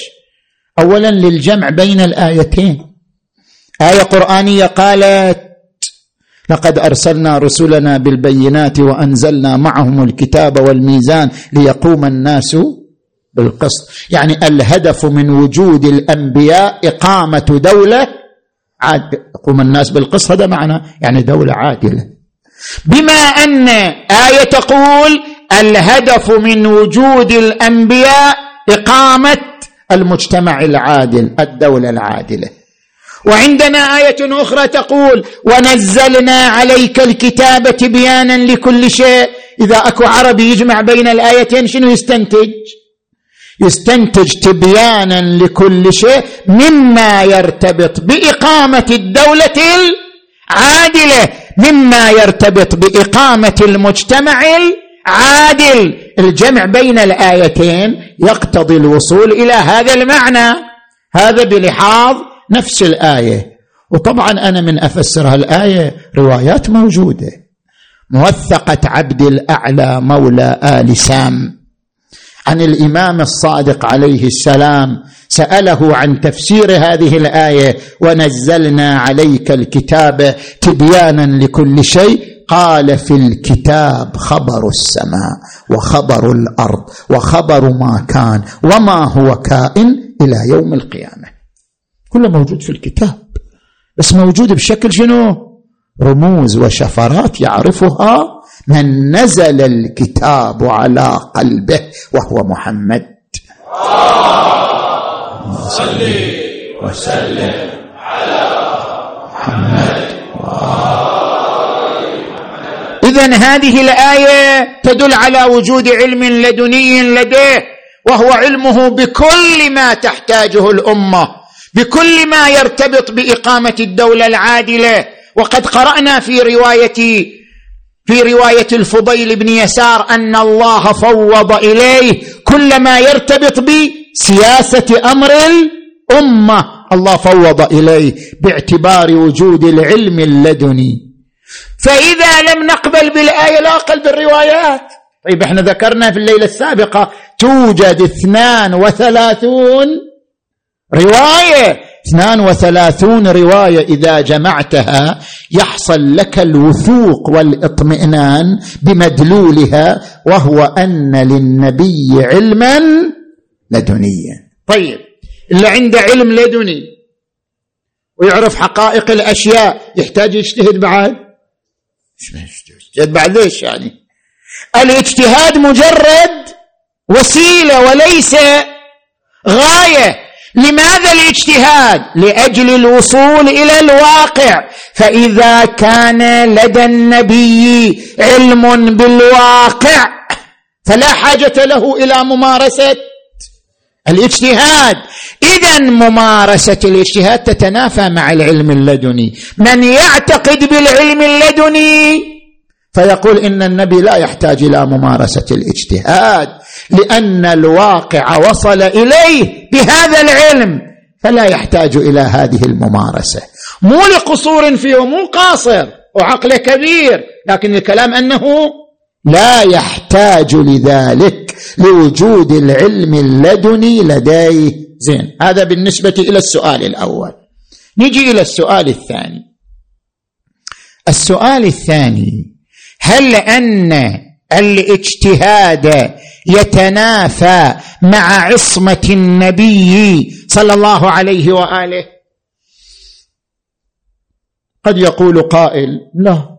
S2: اولا للجمع بين الآيتين. آية قرآنية قالت لقد أرسلنا رسلنا بالبينات وأنزلنا معهم الكتاب والميزان ليقوم الناس بالقسط. يعني الهدف من وجود الأنبياء إقامة دولة عاد يقوم الناس بالقسط هذا معنى يعني دولة عادلة. بما أن آية تقول الهدف من وجود الأنبياء إقامة المجتمع العادل الدولة العادلة. وعندنا آية أخرى تقول ونزلنا عليك الكتاب تبيانا لكل شيء. إذا أكو عربي يجمع بين الآيتين شنو يستنتج؟ يستنتج تبيانا لكل شيء مما يرتبط بإقامة الدولة العادلة مما يرتبط بإقامة المجتمع العادل. الجمع بين الآيتين يقتضي الوصول إلى هذا المعنى. هذا بلحاظ نفس الآية. وطبعا أنا من أفسر هالآية روايات موجودة. موثقة عبد الأعلى مولى آل سام. عن الإمام الصادق عليه السلام سأله عن تفسير هذه الآية ونزلنا عليك الكتاب تبيانا لكل شيء. قال في الكتاب خبر السماء وخبر الأرض وخبر ما كان وما هو كائن إلى يوم القيامة. كله موجود في الكتاب بس موجود بشكل شنو؟ رموز وشفرات يعرفها من نزل الكتاب على قلبه وهو محمد.
S3: صل وسلم على محمد
S2: اذا هذه الآية تدل على وجود علم لدني لديه وهو علمه بكل ما تحتاجه الأمة بكل ما يرتبط بإقامة الدولة العادلة. وقد قرأنا في رواية في رواية الفضيل بن يسار أن الله فوض إليه كل ما يرتبط بسياسة أمر الأمة. الله فوض إليه باعتبار وجود العلم اللدني. فإذا لم نقبل بالآية لا أقل بالروايات. طيب إحنا ذكرنا في الليلة السابقة توجد اثنان وثلاثون رواية. اثنان وثلاثون رواية إذا جمعتها يحصل لك الوثوق والاطمئنان بمدلولها وهو أن للنبي علما لدنيا. طيب اللي عنده علم لدني ويعرف حقائق الأشياء يحتاج يجتهد بعد؟ يجتهد بعد ليش يعني؟ الاجتهاد مجرد وسيلة وليس غاية. لماذا الاجتهاد؟ لأجل الوصول إلى الواقع. فإذا كان لدى النبي علم بالواقع فلا حاجة له إلى ممارسة الاجتهاد. اذا ممارسة الاجتهاد تتنافى مع العلم اللدني. من يعتقد بالعلم اللدني فيقول إن النبي لا يحتاج إلى ممارسة الاجتهاد لأن الواقع وصل إليه بهذا العلم فلا يحتاج إلى هذه الممارسة. مو لقصور فيه مو قاصر وعقله كبير لكن الكلام أنه لا يحتاج لذلك لوجود العلم اللدني لديه. زين هذا بالنسبة إلى السؤال الأول. نجي إلى السؤال الثاني. السؤال الثاني هل أن الاجتهاد يتنافى مع عصمة النبي صلى الله عليه وآله؟ قد يقول قائل لا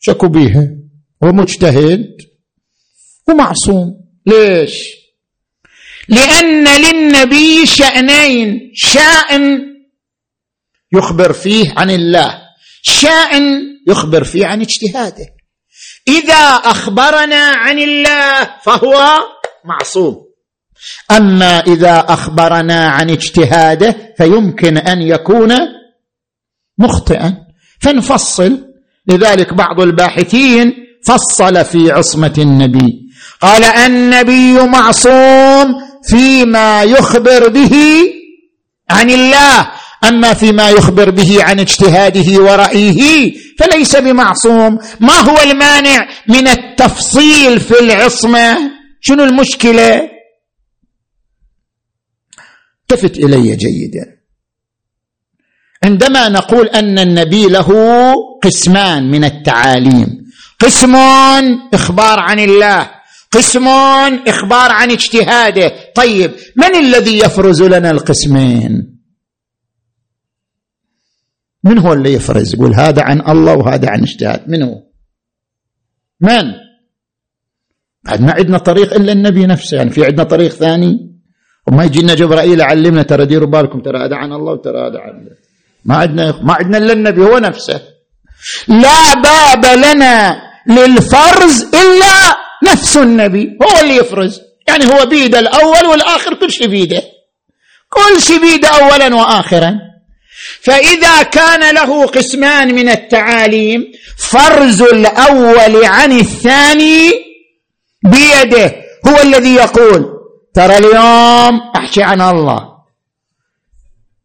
S2: شكوا بيها هو مجتهد. ومعصوم. ليش؟ لأن للنبي شأنين. شأن يخبر فيه عن الله. شأن يخبر فيه عن اجتهاده. إذا أخبرنا عن الله فهو معصوم. أما إذا أخبرنا عن اجتهاده فيمكن أن يكون مخطئا. فنفصل. لذلك بعض الباحثين فصل في عصمة النبي. قال النبي معصوم فيما يخبر به عن الله. أما فيما يخبر به عن اجتهاده ورأيه فليس بمعصوم. ما هو المانع من التفصيل في العصمة؟ شنو المشكلة؟ التفت إلي جيدا. عندما نقول أن النبي له قسمان من التعاليم قسم إخبار عن الله قسم إخبار عن اجتهاده. طيب من الذي يفرز لنا القسمين؟ من هو اللي يفرز؟ يقول هذا عن الله وهذا عن اجتهاد. من هو؟ من؟ بعد ما عندنا طريق إلا النبي نفسه. يعني في عندنا طريق ثاني. وما يجي لنا جبرائيل يعلمنا ترى ديروا بالكم ترى هذا عن الله وترى هذا عن الله. ما عندنا ما عندنا إلا النبي هو نفسه. لا باب لنا للفرز إلا نفس النبي هو اللي يفرز. يعني هو بيده الأول والآخر كل شيء بيده. كل شيء بيده اولا واخرا. فإذا كان له قسمان من التعاليم فرز الأول عن الثاني بيده هو الذي يقول ترى اليوم أحكي عن الله.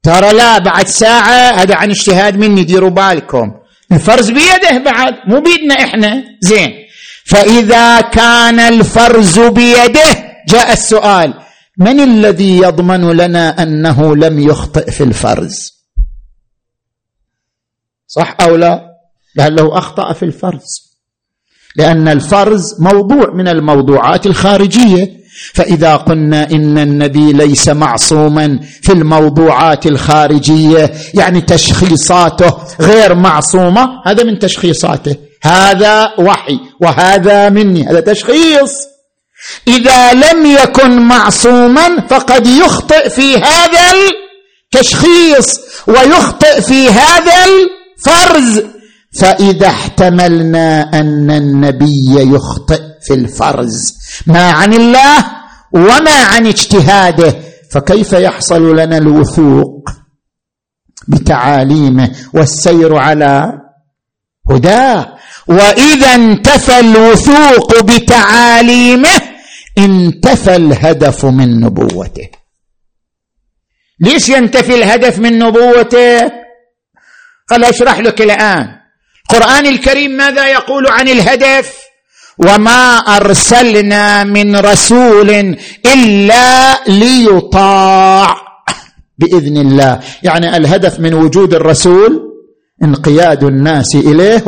S2: ترى لا بعد ساعة هذا عن اجتهاد مني ديروا بالكم. الفرز بيده بعد مو بيدنا إحنا زين. فإذا كان الفرز بيده جاء السؤال من الذي يضمن لنا أنه لم يخطئ في الفرز؟ صح أو لا؟ لعله أخطأ في الفرز. لأن الفرز موضوع من الموضوعات الخارجية. فإذا قلنا إن النبي ليس معصوما في الموضوعات الخارجية يعني تشخيصاته غير معصومة هذا من تشخيصاته. هذا وحي وهذا مني هذا تشخيص. إذا لم يكن معصوما فقد يخطئ في هذا التشخيص ويخطئ في هذا الفرز فإذا احتملنا أن النبي يخطئ في الفرز. ما عن الله وما عن اجتهاده. فكيف يحصل لنا الوثوق بتعاليمه والسير على هداه وإذا انتفى الوثوق بتعاليمه انتفى الهدف من نبوته. ليش ينتفي الهدف من نبوته؟ قال أشرح لك الآن. القران الكريم ماذا يقول عن الهدف؟ وما أرسلنا من رسول إلا ليطاع. بإذن الله. يعني الهدف من وجود الرسول انقياد الناس إليه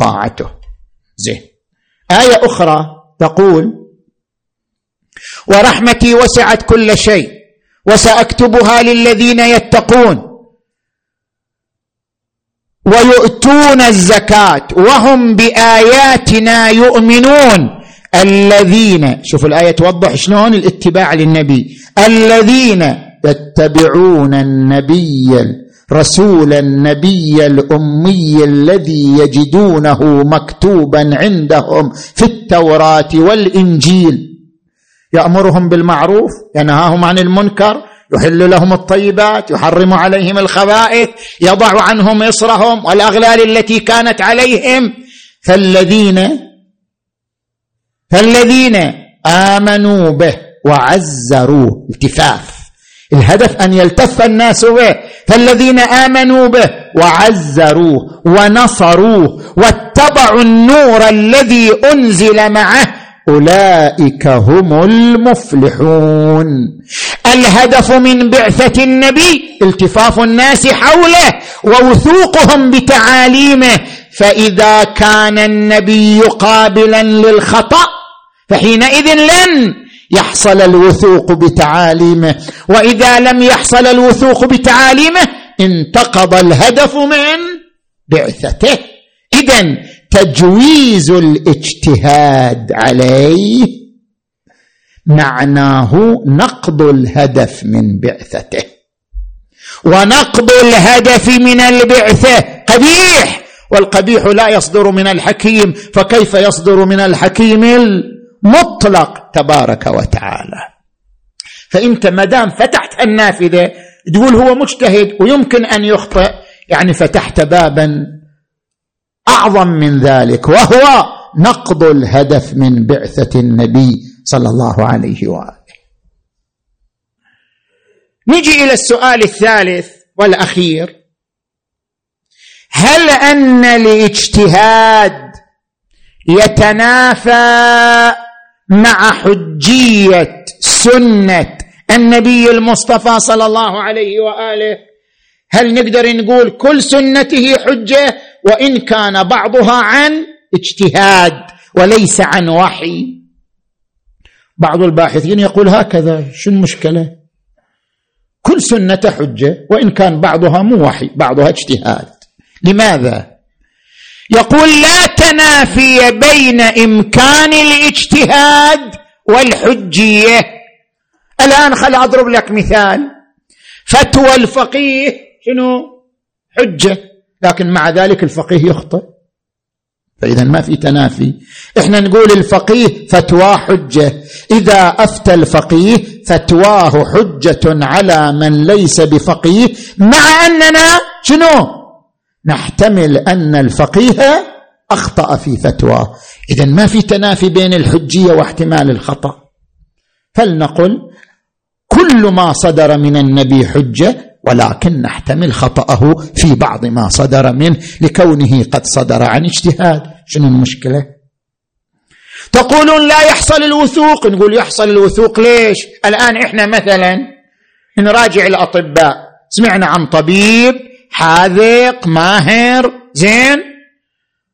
S2: وطاعته زين. آية أخرى تقول ورحمتي وسعت كل شيء وسأكتبها للذين يتقون. ويؤتون الزكاة وهم بآياتنا يؤمنون. الذين شوف الآية توضح شلون الاتباع للنبي. الذين يتبعون النبي رسول النبي الأمي الذي يجدونه مكتوبا عندهم في التوراة والإنجيل. يأمرهم بالمعروف ينهاهم عن المنكر يحل لهم الطيبات يحرم عليهم الخبائث يضع عنهم اصرهم والأغلال التي كانت عليهم. فالذين فالذين آمنوا به وعزروه التفاف. الهدف أن يلتف الناس به. فالذين آمنوا به وعزروه ونصروه واتبعوا النور الذي أنزل معه. أولئك هم المفلحون. الهدف من بعثة النبي التفاف الناس حوله ووثوقهم بتعاليمه. فإذا كان النبي قابلا للخطأ فحينئذ لن يحصل الوثوق بتعاليمه. وإذا لم يحصل الوثوق بتعاليمه انتقض الهدف من بعثته. اذا تجويز الاجتهاد عليه معناه نقض الهدف من بعثته. ونقض الهدف من البعثة. قبيح! والقبيح لا يصدر من الحكيم فكيف يصدر من الحكيم المطلق؟ تبارك وتعالى. فإنت ما دام فتحت النافذة تقول هو مجتهد ويمكن أن يخطئ يعني فتحت بابا أعظم من ذلك وهو نقض الهدف من بعثة النبي صلى الله عليه وآله. نجي إلى السؤال الثالث والأخير. هل أن الاجتهاد يتنافى مع حجية سنة النبي المصطفى صلى الله عليه وآله؟ هل نقدر نقول كل سنته حجة وإن كان بعضها عن اجتهاد وليس عن وحي. بعض الباحثين يقول هكذا شو المشكلة؟ كل سنة حجة وإن كان بعضها مو وحي بعضها اجتهاد. لماذا؟ يقول لا تنافي بين إمكان الاجتهاد والحجية. الآن خل أضرب لك مثال. فتوى الفقيه شنو؟ حجة. لكن مع ذلك الفقيه يخطئ. فإذا ما في تنافي. إحنا نقول الفقيه فتواه حجة. إذا أفتى الفقيه فتواه حجة على من ليس بفقيه مع أننا شنو؟ نحتمل أن الفقيه أخطأ في فتواه إذا ما في تنافي بين الحجية واحتمال الخطأ. فلنقل كل ما صدر من النبي حجة ولكن نحتمل خطأه في بعض ما صدر منه لكونه قد صدر عن اجتهاد. شنو المشكلة؟ تقولون لا يحصل الوثوق. نقول يحصل الوثوق ليش؟ الآن إحنا مثلا نراجع الأطباء. سمعنا عن طبيب حاذق ماهر زين.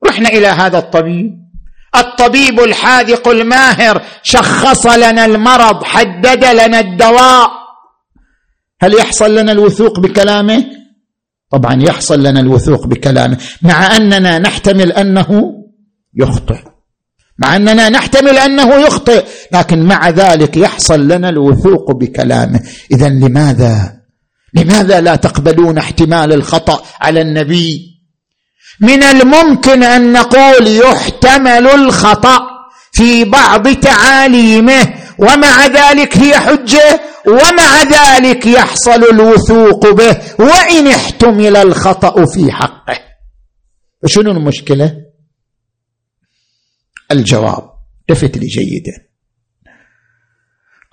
S2: رحنا إلى هذا الطبيب. الطبيب الحاذق الماهر شخص لنا المرض حدد لنا الدواء. هل يحصل لنا الوثوق بكلامه؟ طبعا يحصل لنا الوثوق بكلامه مع أننا نحتمل أنه يخطئ. مع أننا نحتمل أنه يخطئ لكن مع ذلك يحصل لنا الوثوق بكلامه. اذا لماذا؟ لماذا لا تقبلون احتمال الخطأ على النبي؟ من الممكن أن نقول يحتمل الخطأ في بعض تعاليمه ومع ذلك هي حجة ومع ذلك يحصل الوثوق به وإن احتمل الخطأ في حقه. شنو المشكلة؟ الجواب. التفت لي جيدا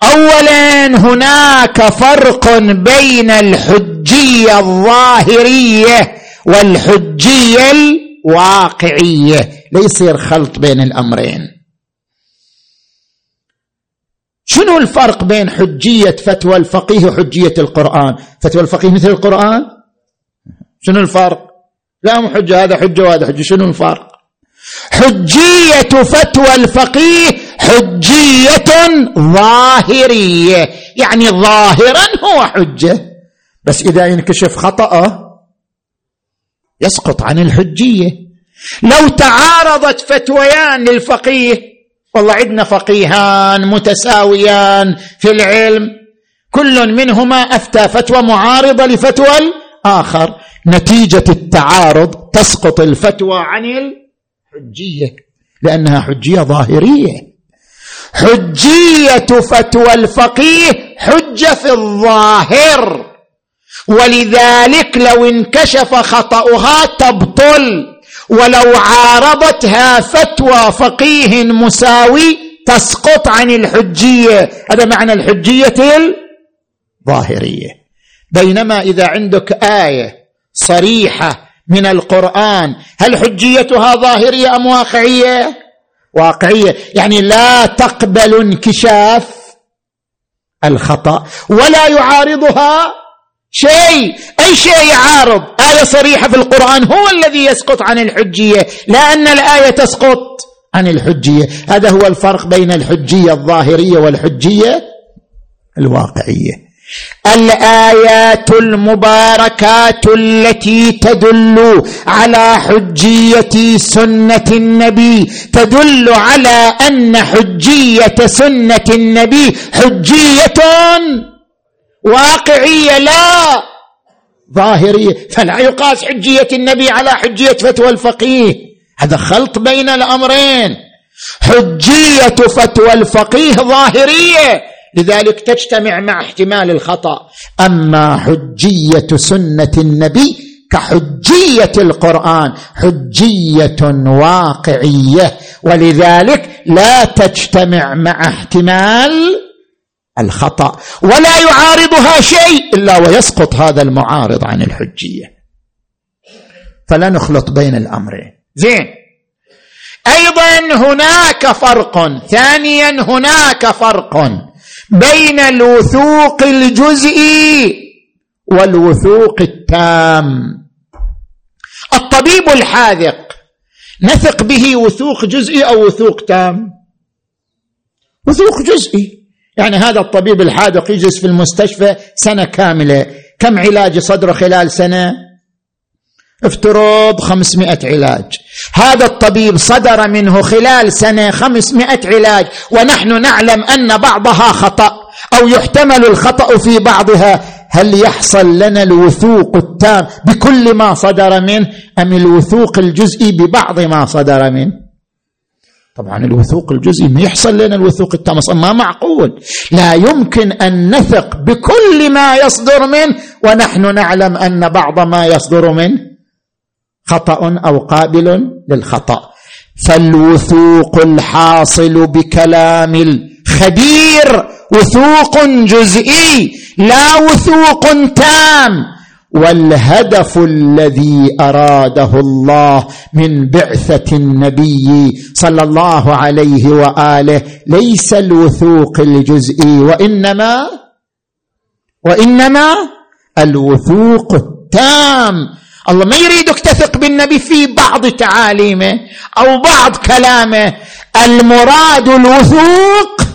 S2: اولا هناك فرق بين الحجية الظاهرية والحجية الواقعية. لا يصير خلط بين الأمرين. شنو الفرق بين حجية فتوى الفقيه وحجية القرآن؟ فتوى الفقيه مثل القرآن؟ شنو الفرق؟ لا حجة هذا حجة وهذا حجة شنو الفرق؟ حجية فتوى الفقيه حجية ظاهرية. يعني ظاهرا هو حجة بس إذا ينكشف خطأه يسقط عن الحجية. لو تعارضت فتويان للفقيه والله عندنا فقيهان متساويان في العلم. كل منهما أفتى فتوى معارضة لفتوى الآخر. نتيجة التعارض تسقط الفتوى عن الحجية لأنها حجية ظاهرية. حجية فتوى الفقيه حجة في الظاهر. ولذلك لو انكشف خطأها تبطل. ولو عارضتها فتوى فقيه مساوي تسقط عن الحجية. هذا معنى الحجية الظاهرية. بينما إذا عندك آية صريحة من القرآن هل حجيتها ظاهرية أم واقعية؟ واقعية. يعني لا تقبل انكشاف الخطأ ولا يعارضها شيء أي شيء يعارض. آية صريحة في القرآن هو الذي يسقط عن الحجية لا أن الآية تسقط عن الحجية. هذا هو الفرق بين الحجية الظاهرية والحجية الواقعية. الآيات المباركات التي تدل على حجية سنة النبي تدل على أن حجية سنة النبي حجية واقعية لا. ظاهرية. فلا يقاس حجية النبي على حجية فتوى الفقيه. هذا خلط بين الأمرين. حجية فتوى الفقيه ظاهرية. لذلك تجتمع مع احتمال الخطأ. أما حجية سنة النبي كحجية القرآن حجية واقعية. ولذلك لا تجتمع مع احتمال الخطأ ولا يعارضها شيء إلا ويسقط هذا المعارض عن الحجية. فلا نخلط بين الأمرين. زين. أيضا هناك فرق. ثانيا هناك فرق بين الوثوق الجزئي والوثوق التام. الطبيب الحاذق نثق به وثوق جزئي أو وثوق تام؟ وثوق جزئي. يعني هذا الطبيب الحاذق يجلس في المستشفى سنة كاملة. كم علاج صدره خلال سنة؟ افترض خمسمائة علاج. هذا الطبيب صدر منه خلال سنة خمسمائة علاج ونحن نعلم أن بعضها خطأ أو يحتمل الخطأ في بعضها. هل يحصل لنا الوثوق التام بكل ما صدر منه أم الوثوق الجزئي ببعض ما صدر منه؟ طبعا الوثوق الجزئي ما يحصل لنا الوثوق التام ما معقول. لا يمكن أن نثق بكل ما يصدر منه ونحن نعلم أن بعض ما يصدر منه خطأ أو قابل للخطأ. فالوثوق الحاصل بكلام الخبير وثوق جزئي لا وثوق تام. والهدف الذي أراده الله من بعثة النبي صلى الله عليه وآله ليس الوثوق الجزئي وإنما وإنما الوثوق التام. الله ما يريدك تثق بالنبي في بعض تعاليمه أو بعض كلامه. المراد الوثوق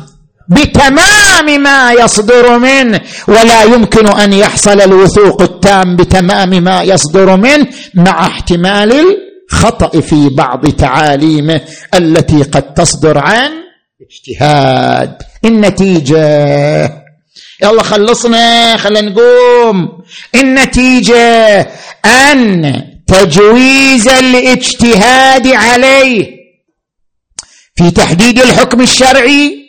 S2: بتمام ما يصدر منه ولا يمكن أن يحصل الوثوق التام بتمام ما يصدر منه مع احتمال الخطأ في بعض تعاليمه التي قد تصدر عن اجتهاد. النتيجه يلا خلصنا خلينا نقوم. النتيجه أن تجويز الاجتهاد عليه. في تحديد الحكم الشرعي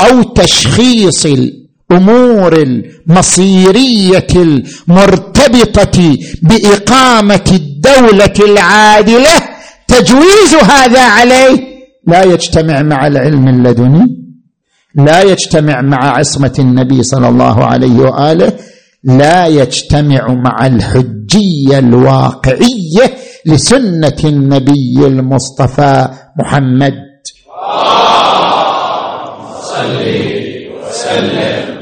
S2: أو تشخيص الأمور المصيرية المرتبطة بإقامة الدولة العادلة تجويز هذا عليه؟ لا يجتمع مع العلم اللدني لا يجتمع مع عصمة النبي صلى الله عليه وآله لا يجتمع مع الحجية الواقعية لسنة النبي المصطفى محمد
S3: وسلم.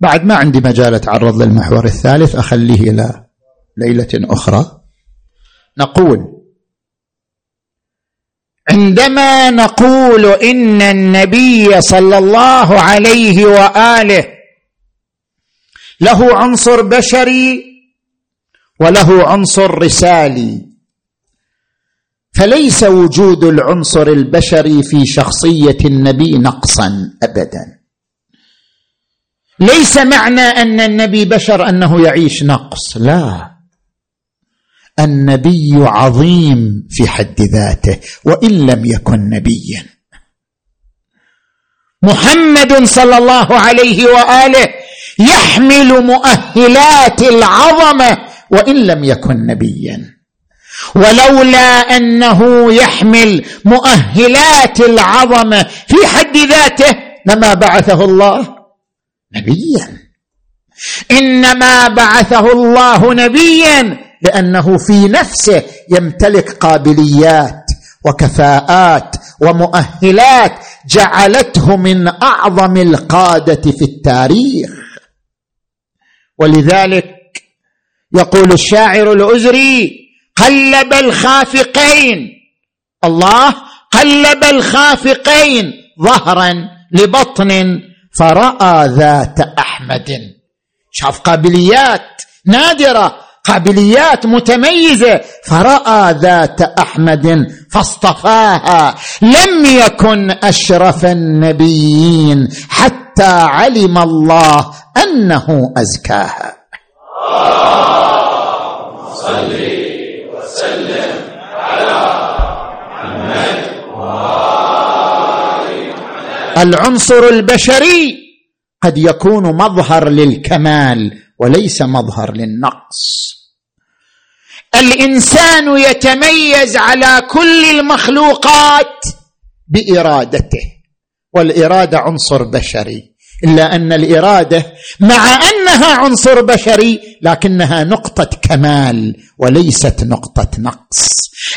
S2: بعد ما عندي مجال أتعرض للمحور الثالث أخليه إلى ليلة أخرى. نقول عندما نقول إن النبي صلى الله عليه وآله له عنصر بشري وله عنصر رسالي فليس وجود العنصر البشري في شخصية النبي نقصا ابدا. ليس معنى أن النبي بشر أنه يعيش نقص لا. النبي عظيم في حد ذاته وإن لم يكن نبيا. محمد صلى الله عليه وآله يحمل مؤهلات العظمة وإن لم يكن نبيا. ولولا أنه يحمل مؤهلات العظمة في حد ذاته لما بعثه الله. نبيا. إنما بعثه الله نبيا لأنه في نفسه يمتلك قابليات وكفاءات ومؤهلات جعلته من أعظم القادة في التاريخ. ولذلك يقول الشاعر الازري قلب الخافقين. الله قلب الخافقين ظهرا لبطن فراى ذات احمد. شاف قابليات نادرة قابليات متميزة. فراى ذات احمد فاصطفاها. لم يكن اشرف النبيين حتى علم الله انه ازكاها.
S3: صل وسلم على محمد
S2: العنصر البشري قد يكون مظهر للكمال وليس مظهر للنقص. الإنسان يتميز على كل المخلوقات بإرادته والإرادة عنصر بشري. إلا أن الإرادة مع أنها عنصر بشري لكنها نقطة كمال وليست نقطة نقص.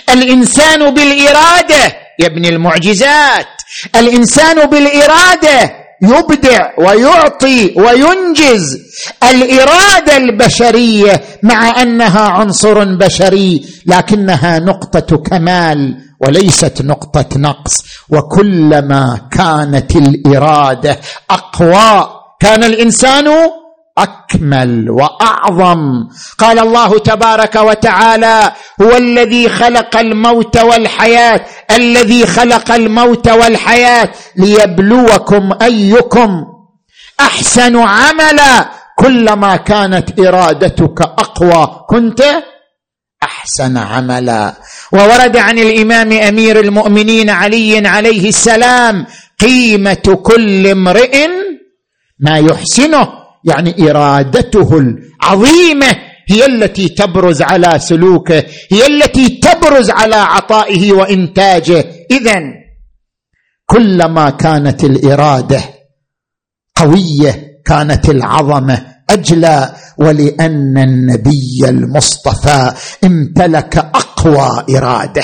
S2: الإنسان بالإرادة يبني المعجزات. الإنسان بالإرادة يبدع ويعطي وينجز. الإرادة البشرية مع أنها عنصر بشري لكنها نقطة كمال وليست نقطة نقص. وكلما كانت الإرادة أقوى كان الإنسان أكمل وأعظم. قال الله تبارك وتعالى هو الذي خلق الموت والحياة الذي خلق الموت والحياة ليبلوكم أيكم. أحسن عملا كلما كانت إرادتك أقوى. كنت أحسن عملا. وورد عن الإمام أمير المؤمنين علي عليه السلام قيمة كل امرئ ما يحسنه. يعني ارادته العظيمة هي التي تبرز على سلوكه هي التي تبرز على عطائه وإنتاجه. اذا كلما كانت الإرادة قوية كانت العظمة أجلى ولأن النبي المصطفى امتلك أقوى إرادة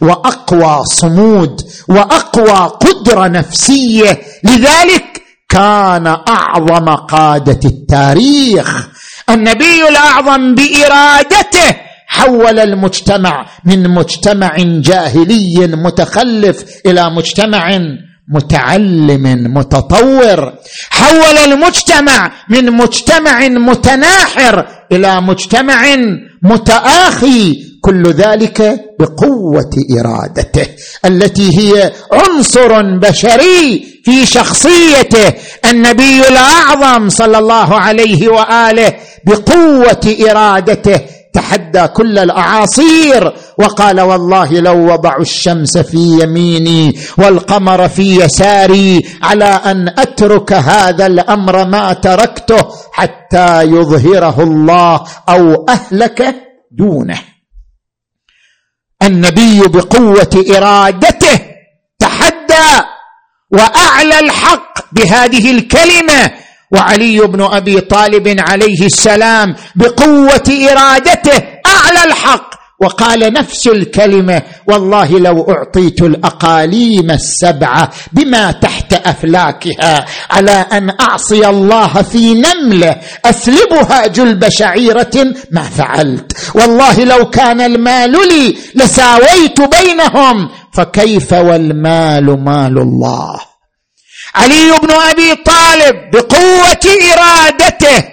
S2: وأقوى صمود وأقوى قدرة نفسية. لذلك كان أعظم قادة التاريخ. النبي الأعظم بإرادته حول المجتمع من مجتمع جاهلي متخلف إلى مجتمع متعلم متطور. حول المجتمع من مجتمع متناحر إلى مجتمع متآخي كل ذلك بقوة إرادته التي هي عنصر بشري في شخصيته النبي الأعظم صلى الله عليه وآله بقوة إرادته تحدى كل الأعاصير وقال والله لو وضعوا الشمس في يميني والقمر في يساري على أن أترك هذا الأمر ما تركته حتى يظهره الله أو أهلك دونه. النبي بقوة إرادته تحدى وأعلى الحق بهذه الكلمة. وعلي بن أبي طالب عليه السلام بقوة إرادته أعلى الحق وقال نفس الكلمة والله لو أعطيت الأقاليم السبعة بما تحت أفلاكها على أن أعصي الله في نملة أسلبها جلب شعيرة ما فعلت. والله لو كان المال لي لساويت بينهم فكيف والمال مال الله؟ علي بن أبي طالب بقوة إرادته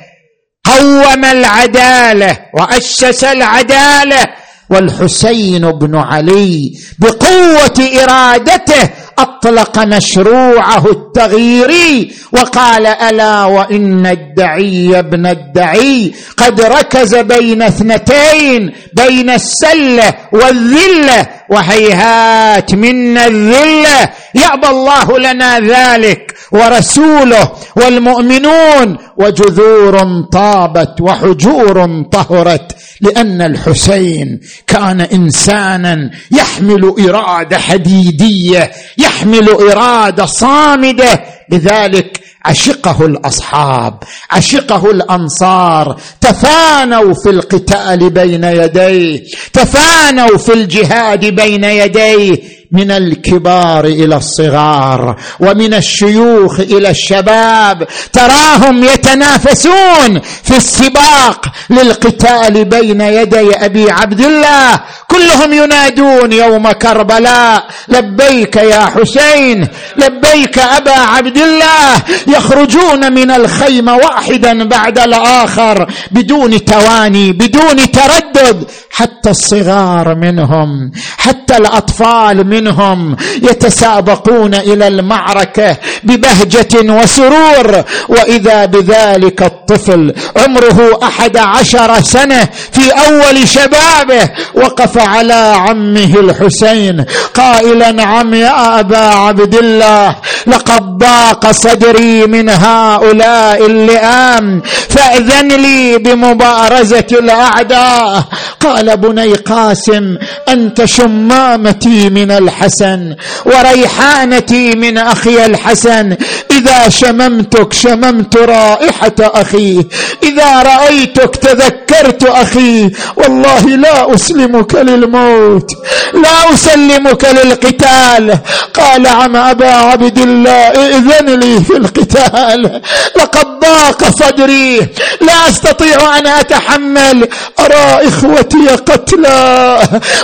S2: قوم العدالة واسس العدالة والحسين بن علي بقوة إرادته أطلق مشروعه التغييري وقال ألا وإن الدعي ابن الدعي قد ركز بين اثنتين بين السلة والذلة. وهيهات منا الذلة يأبى الله لنا ذلك ورسوله والمؤمنون وجذور طابت وحجور طهرت لأن الحسين كان إنسانا يحمل إرادة حديدية يحمل إرادة صامدة لذلك عشقه الأصحاب عشقه الأنصار تفانوا في القتال بين يديه تفانوا في الجهاد بين يديه. من الكبار إلى الصغار ومن الشيوخ إلى الشباب تراهم يتنافسون في السباق للقتال بين يدي أبي عبد الله. كلهم ينادون يوم كربلاء لبيك يا حسين لبيك أبا عبد الله. يخرجون من الخيمه واحدا بعد الآخر بدون تواني بدون تردد. حتى الصغار منهم حتى الأطفال منهم يتسابقون إلى المعركة ببهجة وسرور. وإذا بذلك الطفل عمره أحد عشر سنة في أول شبابه وقف على عمه الحسين قائلا عم يا أبا عبد الله لقد ضاق صدري من هؤلاء اللئام فأذن لي بمبارزة الأعداء. قال بني قاسم أنت شمامتي من الحسن وريحانتي من أخي الحسن. إذا شممتك شممت رائحة أخي. إذا رأيتك تذكرت أخي. والله لا أسلمك للموت لا أسلمك للقتال. قال عم أبا عبد الله ائذن لي في القتال. لقد ضاق صدري. لا أستطيع أن أتحمل. أرى إخوتي قتلى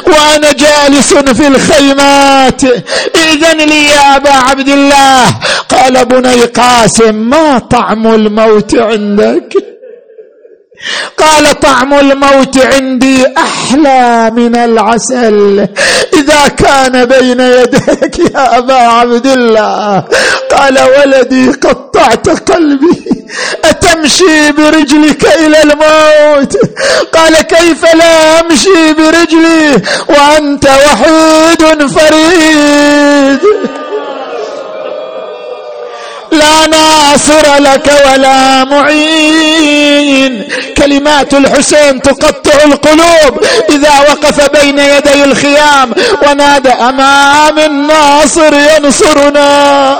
S2: وأنا جالس في إذن لي يا أبا عبد الله. قال بني قاسم ما طعم الموت عندك؟ قال طعم الموت عندي أحلى من العسل. إذا كان بين يديك يا أبا عبد الله. قال ولدي قطعت قلبي. أتمشي برجلك إلى الموت. قال كيف لا أمشي برجلي وأنت وحيد فريد. لا ناصر لك ولا معين. كلمات الحسين تقطع القلوب إذا وقف بين يدي الخيام ونادى امام الناصر ينصرنا؟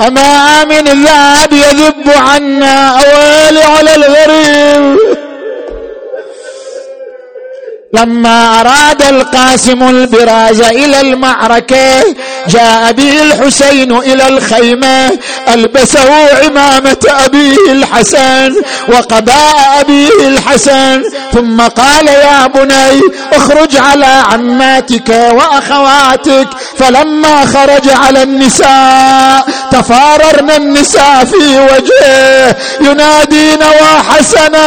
S2: أما من الذهب يذب عنا أويل على الغريب؟ لما أراد القاسم البراز إلى المعركة جاء به الحسين إلى الخيمة ألبسه عمامة أبيه الحسن وقباء أبيه الحسن ثم قال يا بني اخرج على عماتك وأخواتك فلما خرج على النساء تفاررن النساء في وجهه ينادين وحسنا.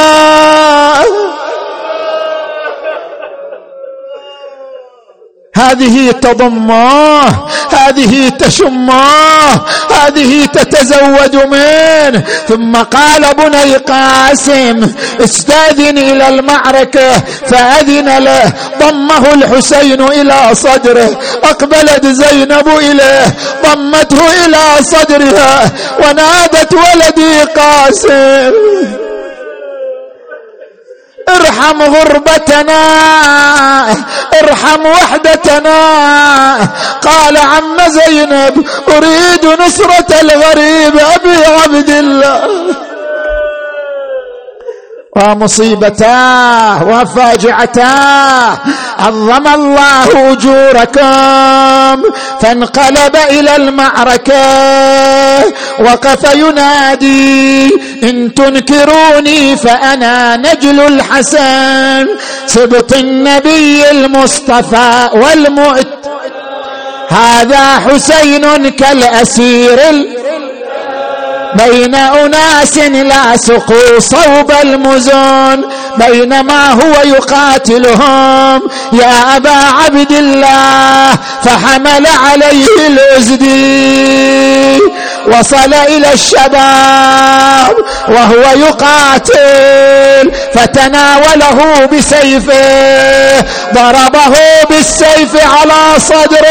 S2: هذه تضماه هذه تشماه هذه تتزود منه ثم قال بني قاسم استاذن إلى المعركة فأذن له ضمه الحسين إلى صدره. أقبلت زينب إليه ضمته إلى صدرها ونادت ولدي قاسم. ارحم غربتنا ارحم وحدتنا. قال عم زينب أريد نصرة الغريب أبي عبد الله. ومصيبتاه وفاجعتاه. عظم الله أجوركم. فانقلب إلى المعركة. وقف ينادي إن تنكروني فأنا نجل الحسن. سبط النبي المصطفى والمؤت. هذا حسين كالأسير بين أناس لا سقوا صوب المزون بينما هو يقاتلهم. يا أبا عبد الله فحمل عليه الأزدي وصل إلى الشباب وهو يقاتل فتناوله بسيفه. ضربه بالسيف على صدره.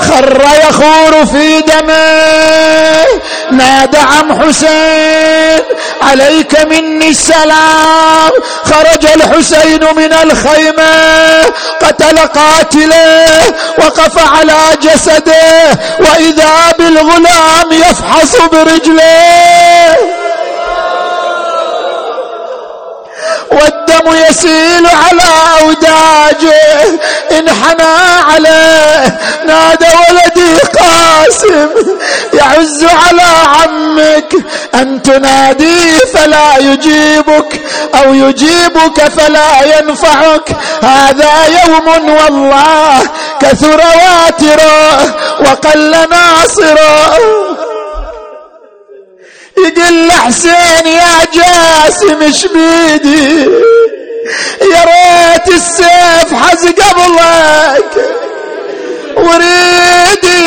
S2: خر يخور في دمه. نادى عم حسين عليك مني السلام. خرج الحسين من الخيمة قتل قاتله وقف على جسده. وإذا بالغلام يفحص برجليه والدم يسيل على أوداجه انحنى عليه نادى ولدي قاسم يعز على عمك أن تناديه فلا يجيبك أو يجيبك فلا ينفعك. هذا يوم والله كثر واتره وقل ناصره. يقول حسين يا جاسم اش بيدي يا ريت السيف حز قبلك. وريدي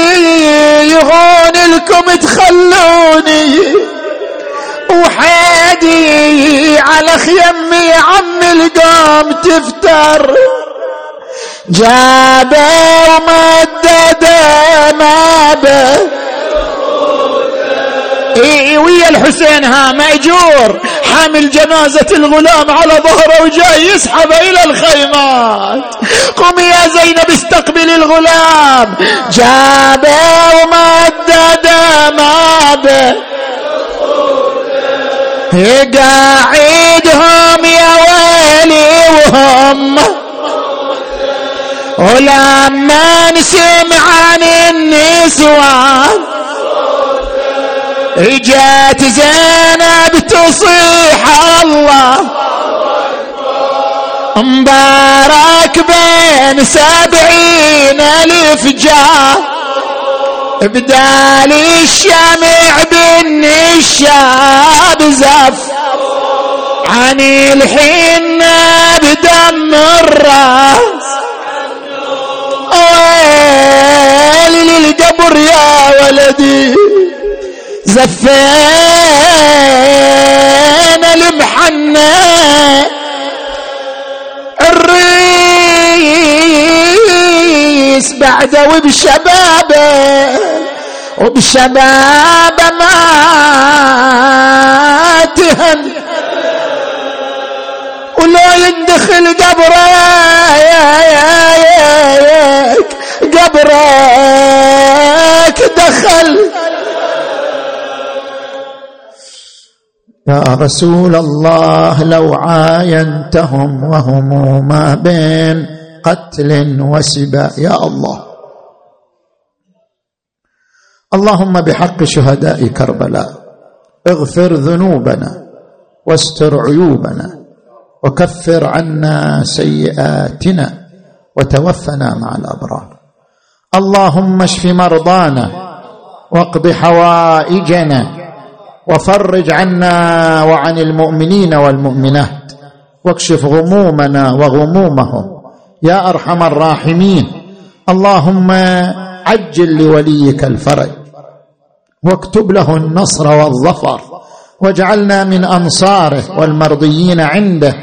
S2: يهون لكم تخلوني. وحيدي على خيمي عم القوم تفتر. جابه ومدده ما به. إيه ويا الحسين ها مأجور حامل جنازة الغلام على ظهره وجاي يسحب إلى الخيمات. قم يا زينب استقبل الغلام. جابه ومدد ماده قاعدهم يا ويلي وهم. ولما نسمع عن النسوان. اجت زينب تصيح الله. مبارك بين سبعين ألف جاه بدال الشمع بالنشاب زف. عن الحين بدم الراس. ويلي للقبر يا ولدي. زفينا المحنة الريس بعده وبشبابه وبشبابه ما تهن ولو يندخل قبره يا يا يا قبره يا رسول الله لو عاينتهم وهم ما بين قتل وسبا يا الله. اللهم بحق شهداء كربلاء اغفر ذنوبنا واستر عيوبنا وكفر عنا سيئاتنا وتوفنا مع الأبرار. اللهم اشف مرضانا واقض حوائجنا وفرج عنا وعن المؤمنين والمؤمنات واكشف غمومنا وغمومهم يا أرحم الراحمين اللهم عجل لوليك الفرج واكتب له النصر والظفر واجعلنا من أنصاره والمرضيين عنده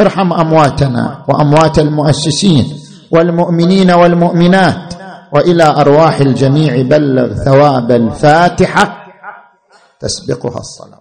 S2: ارحم أمواتنا وأموات المؤسسين والمؤمنين والمؤمنات وإلى أرواح الجميع بلغ ثواب الفاتحة تسبقها الصلاة.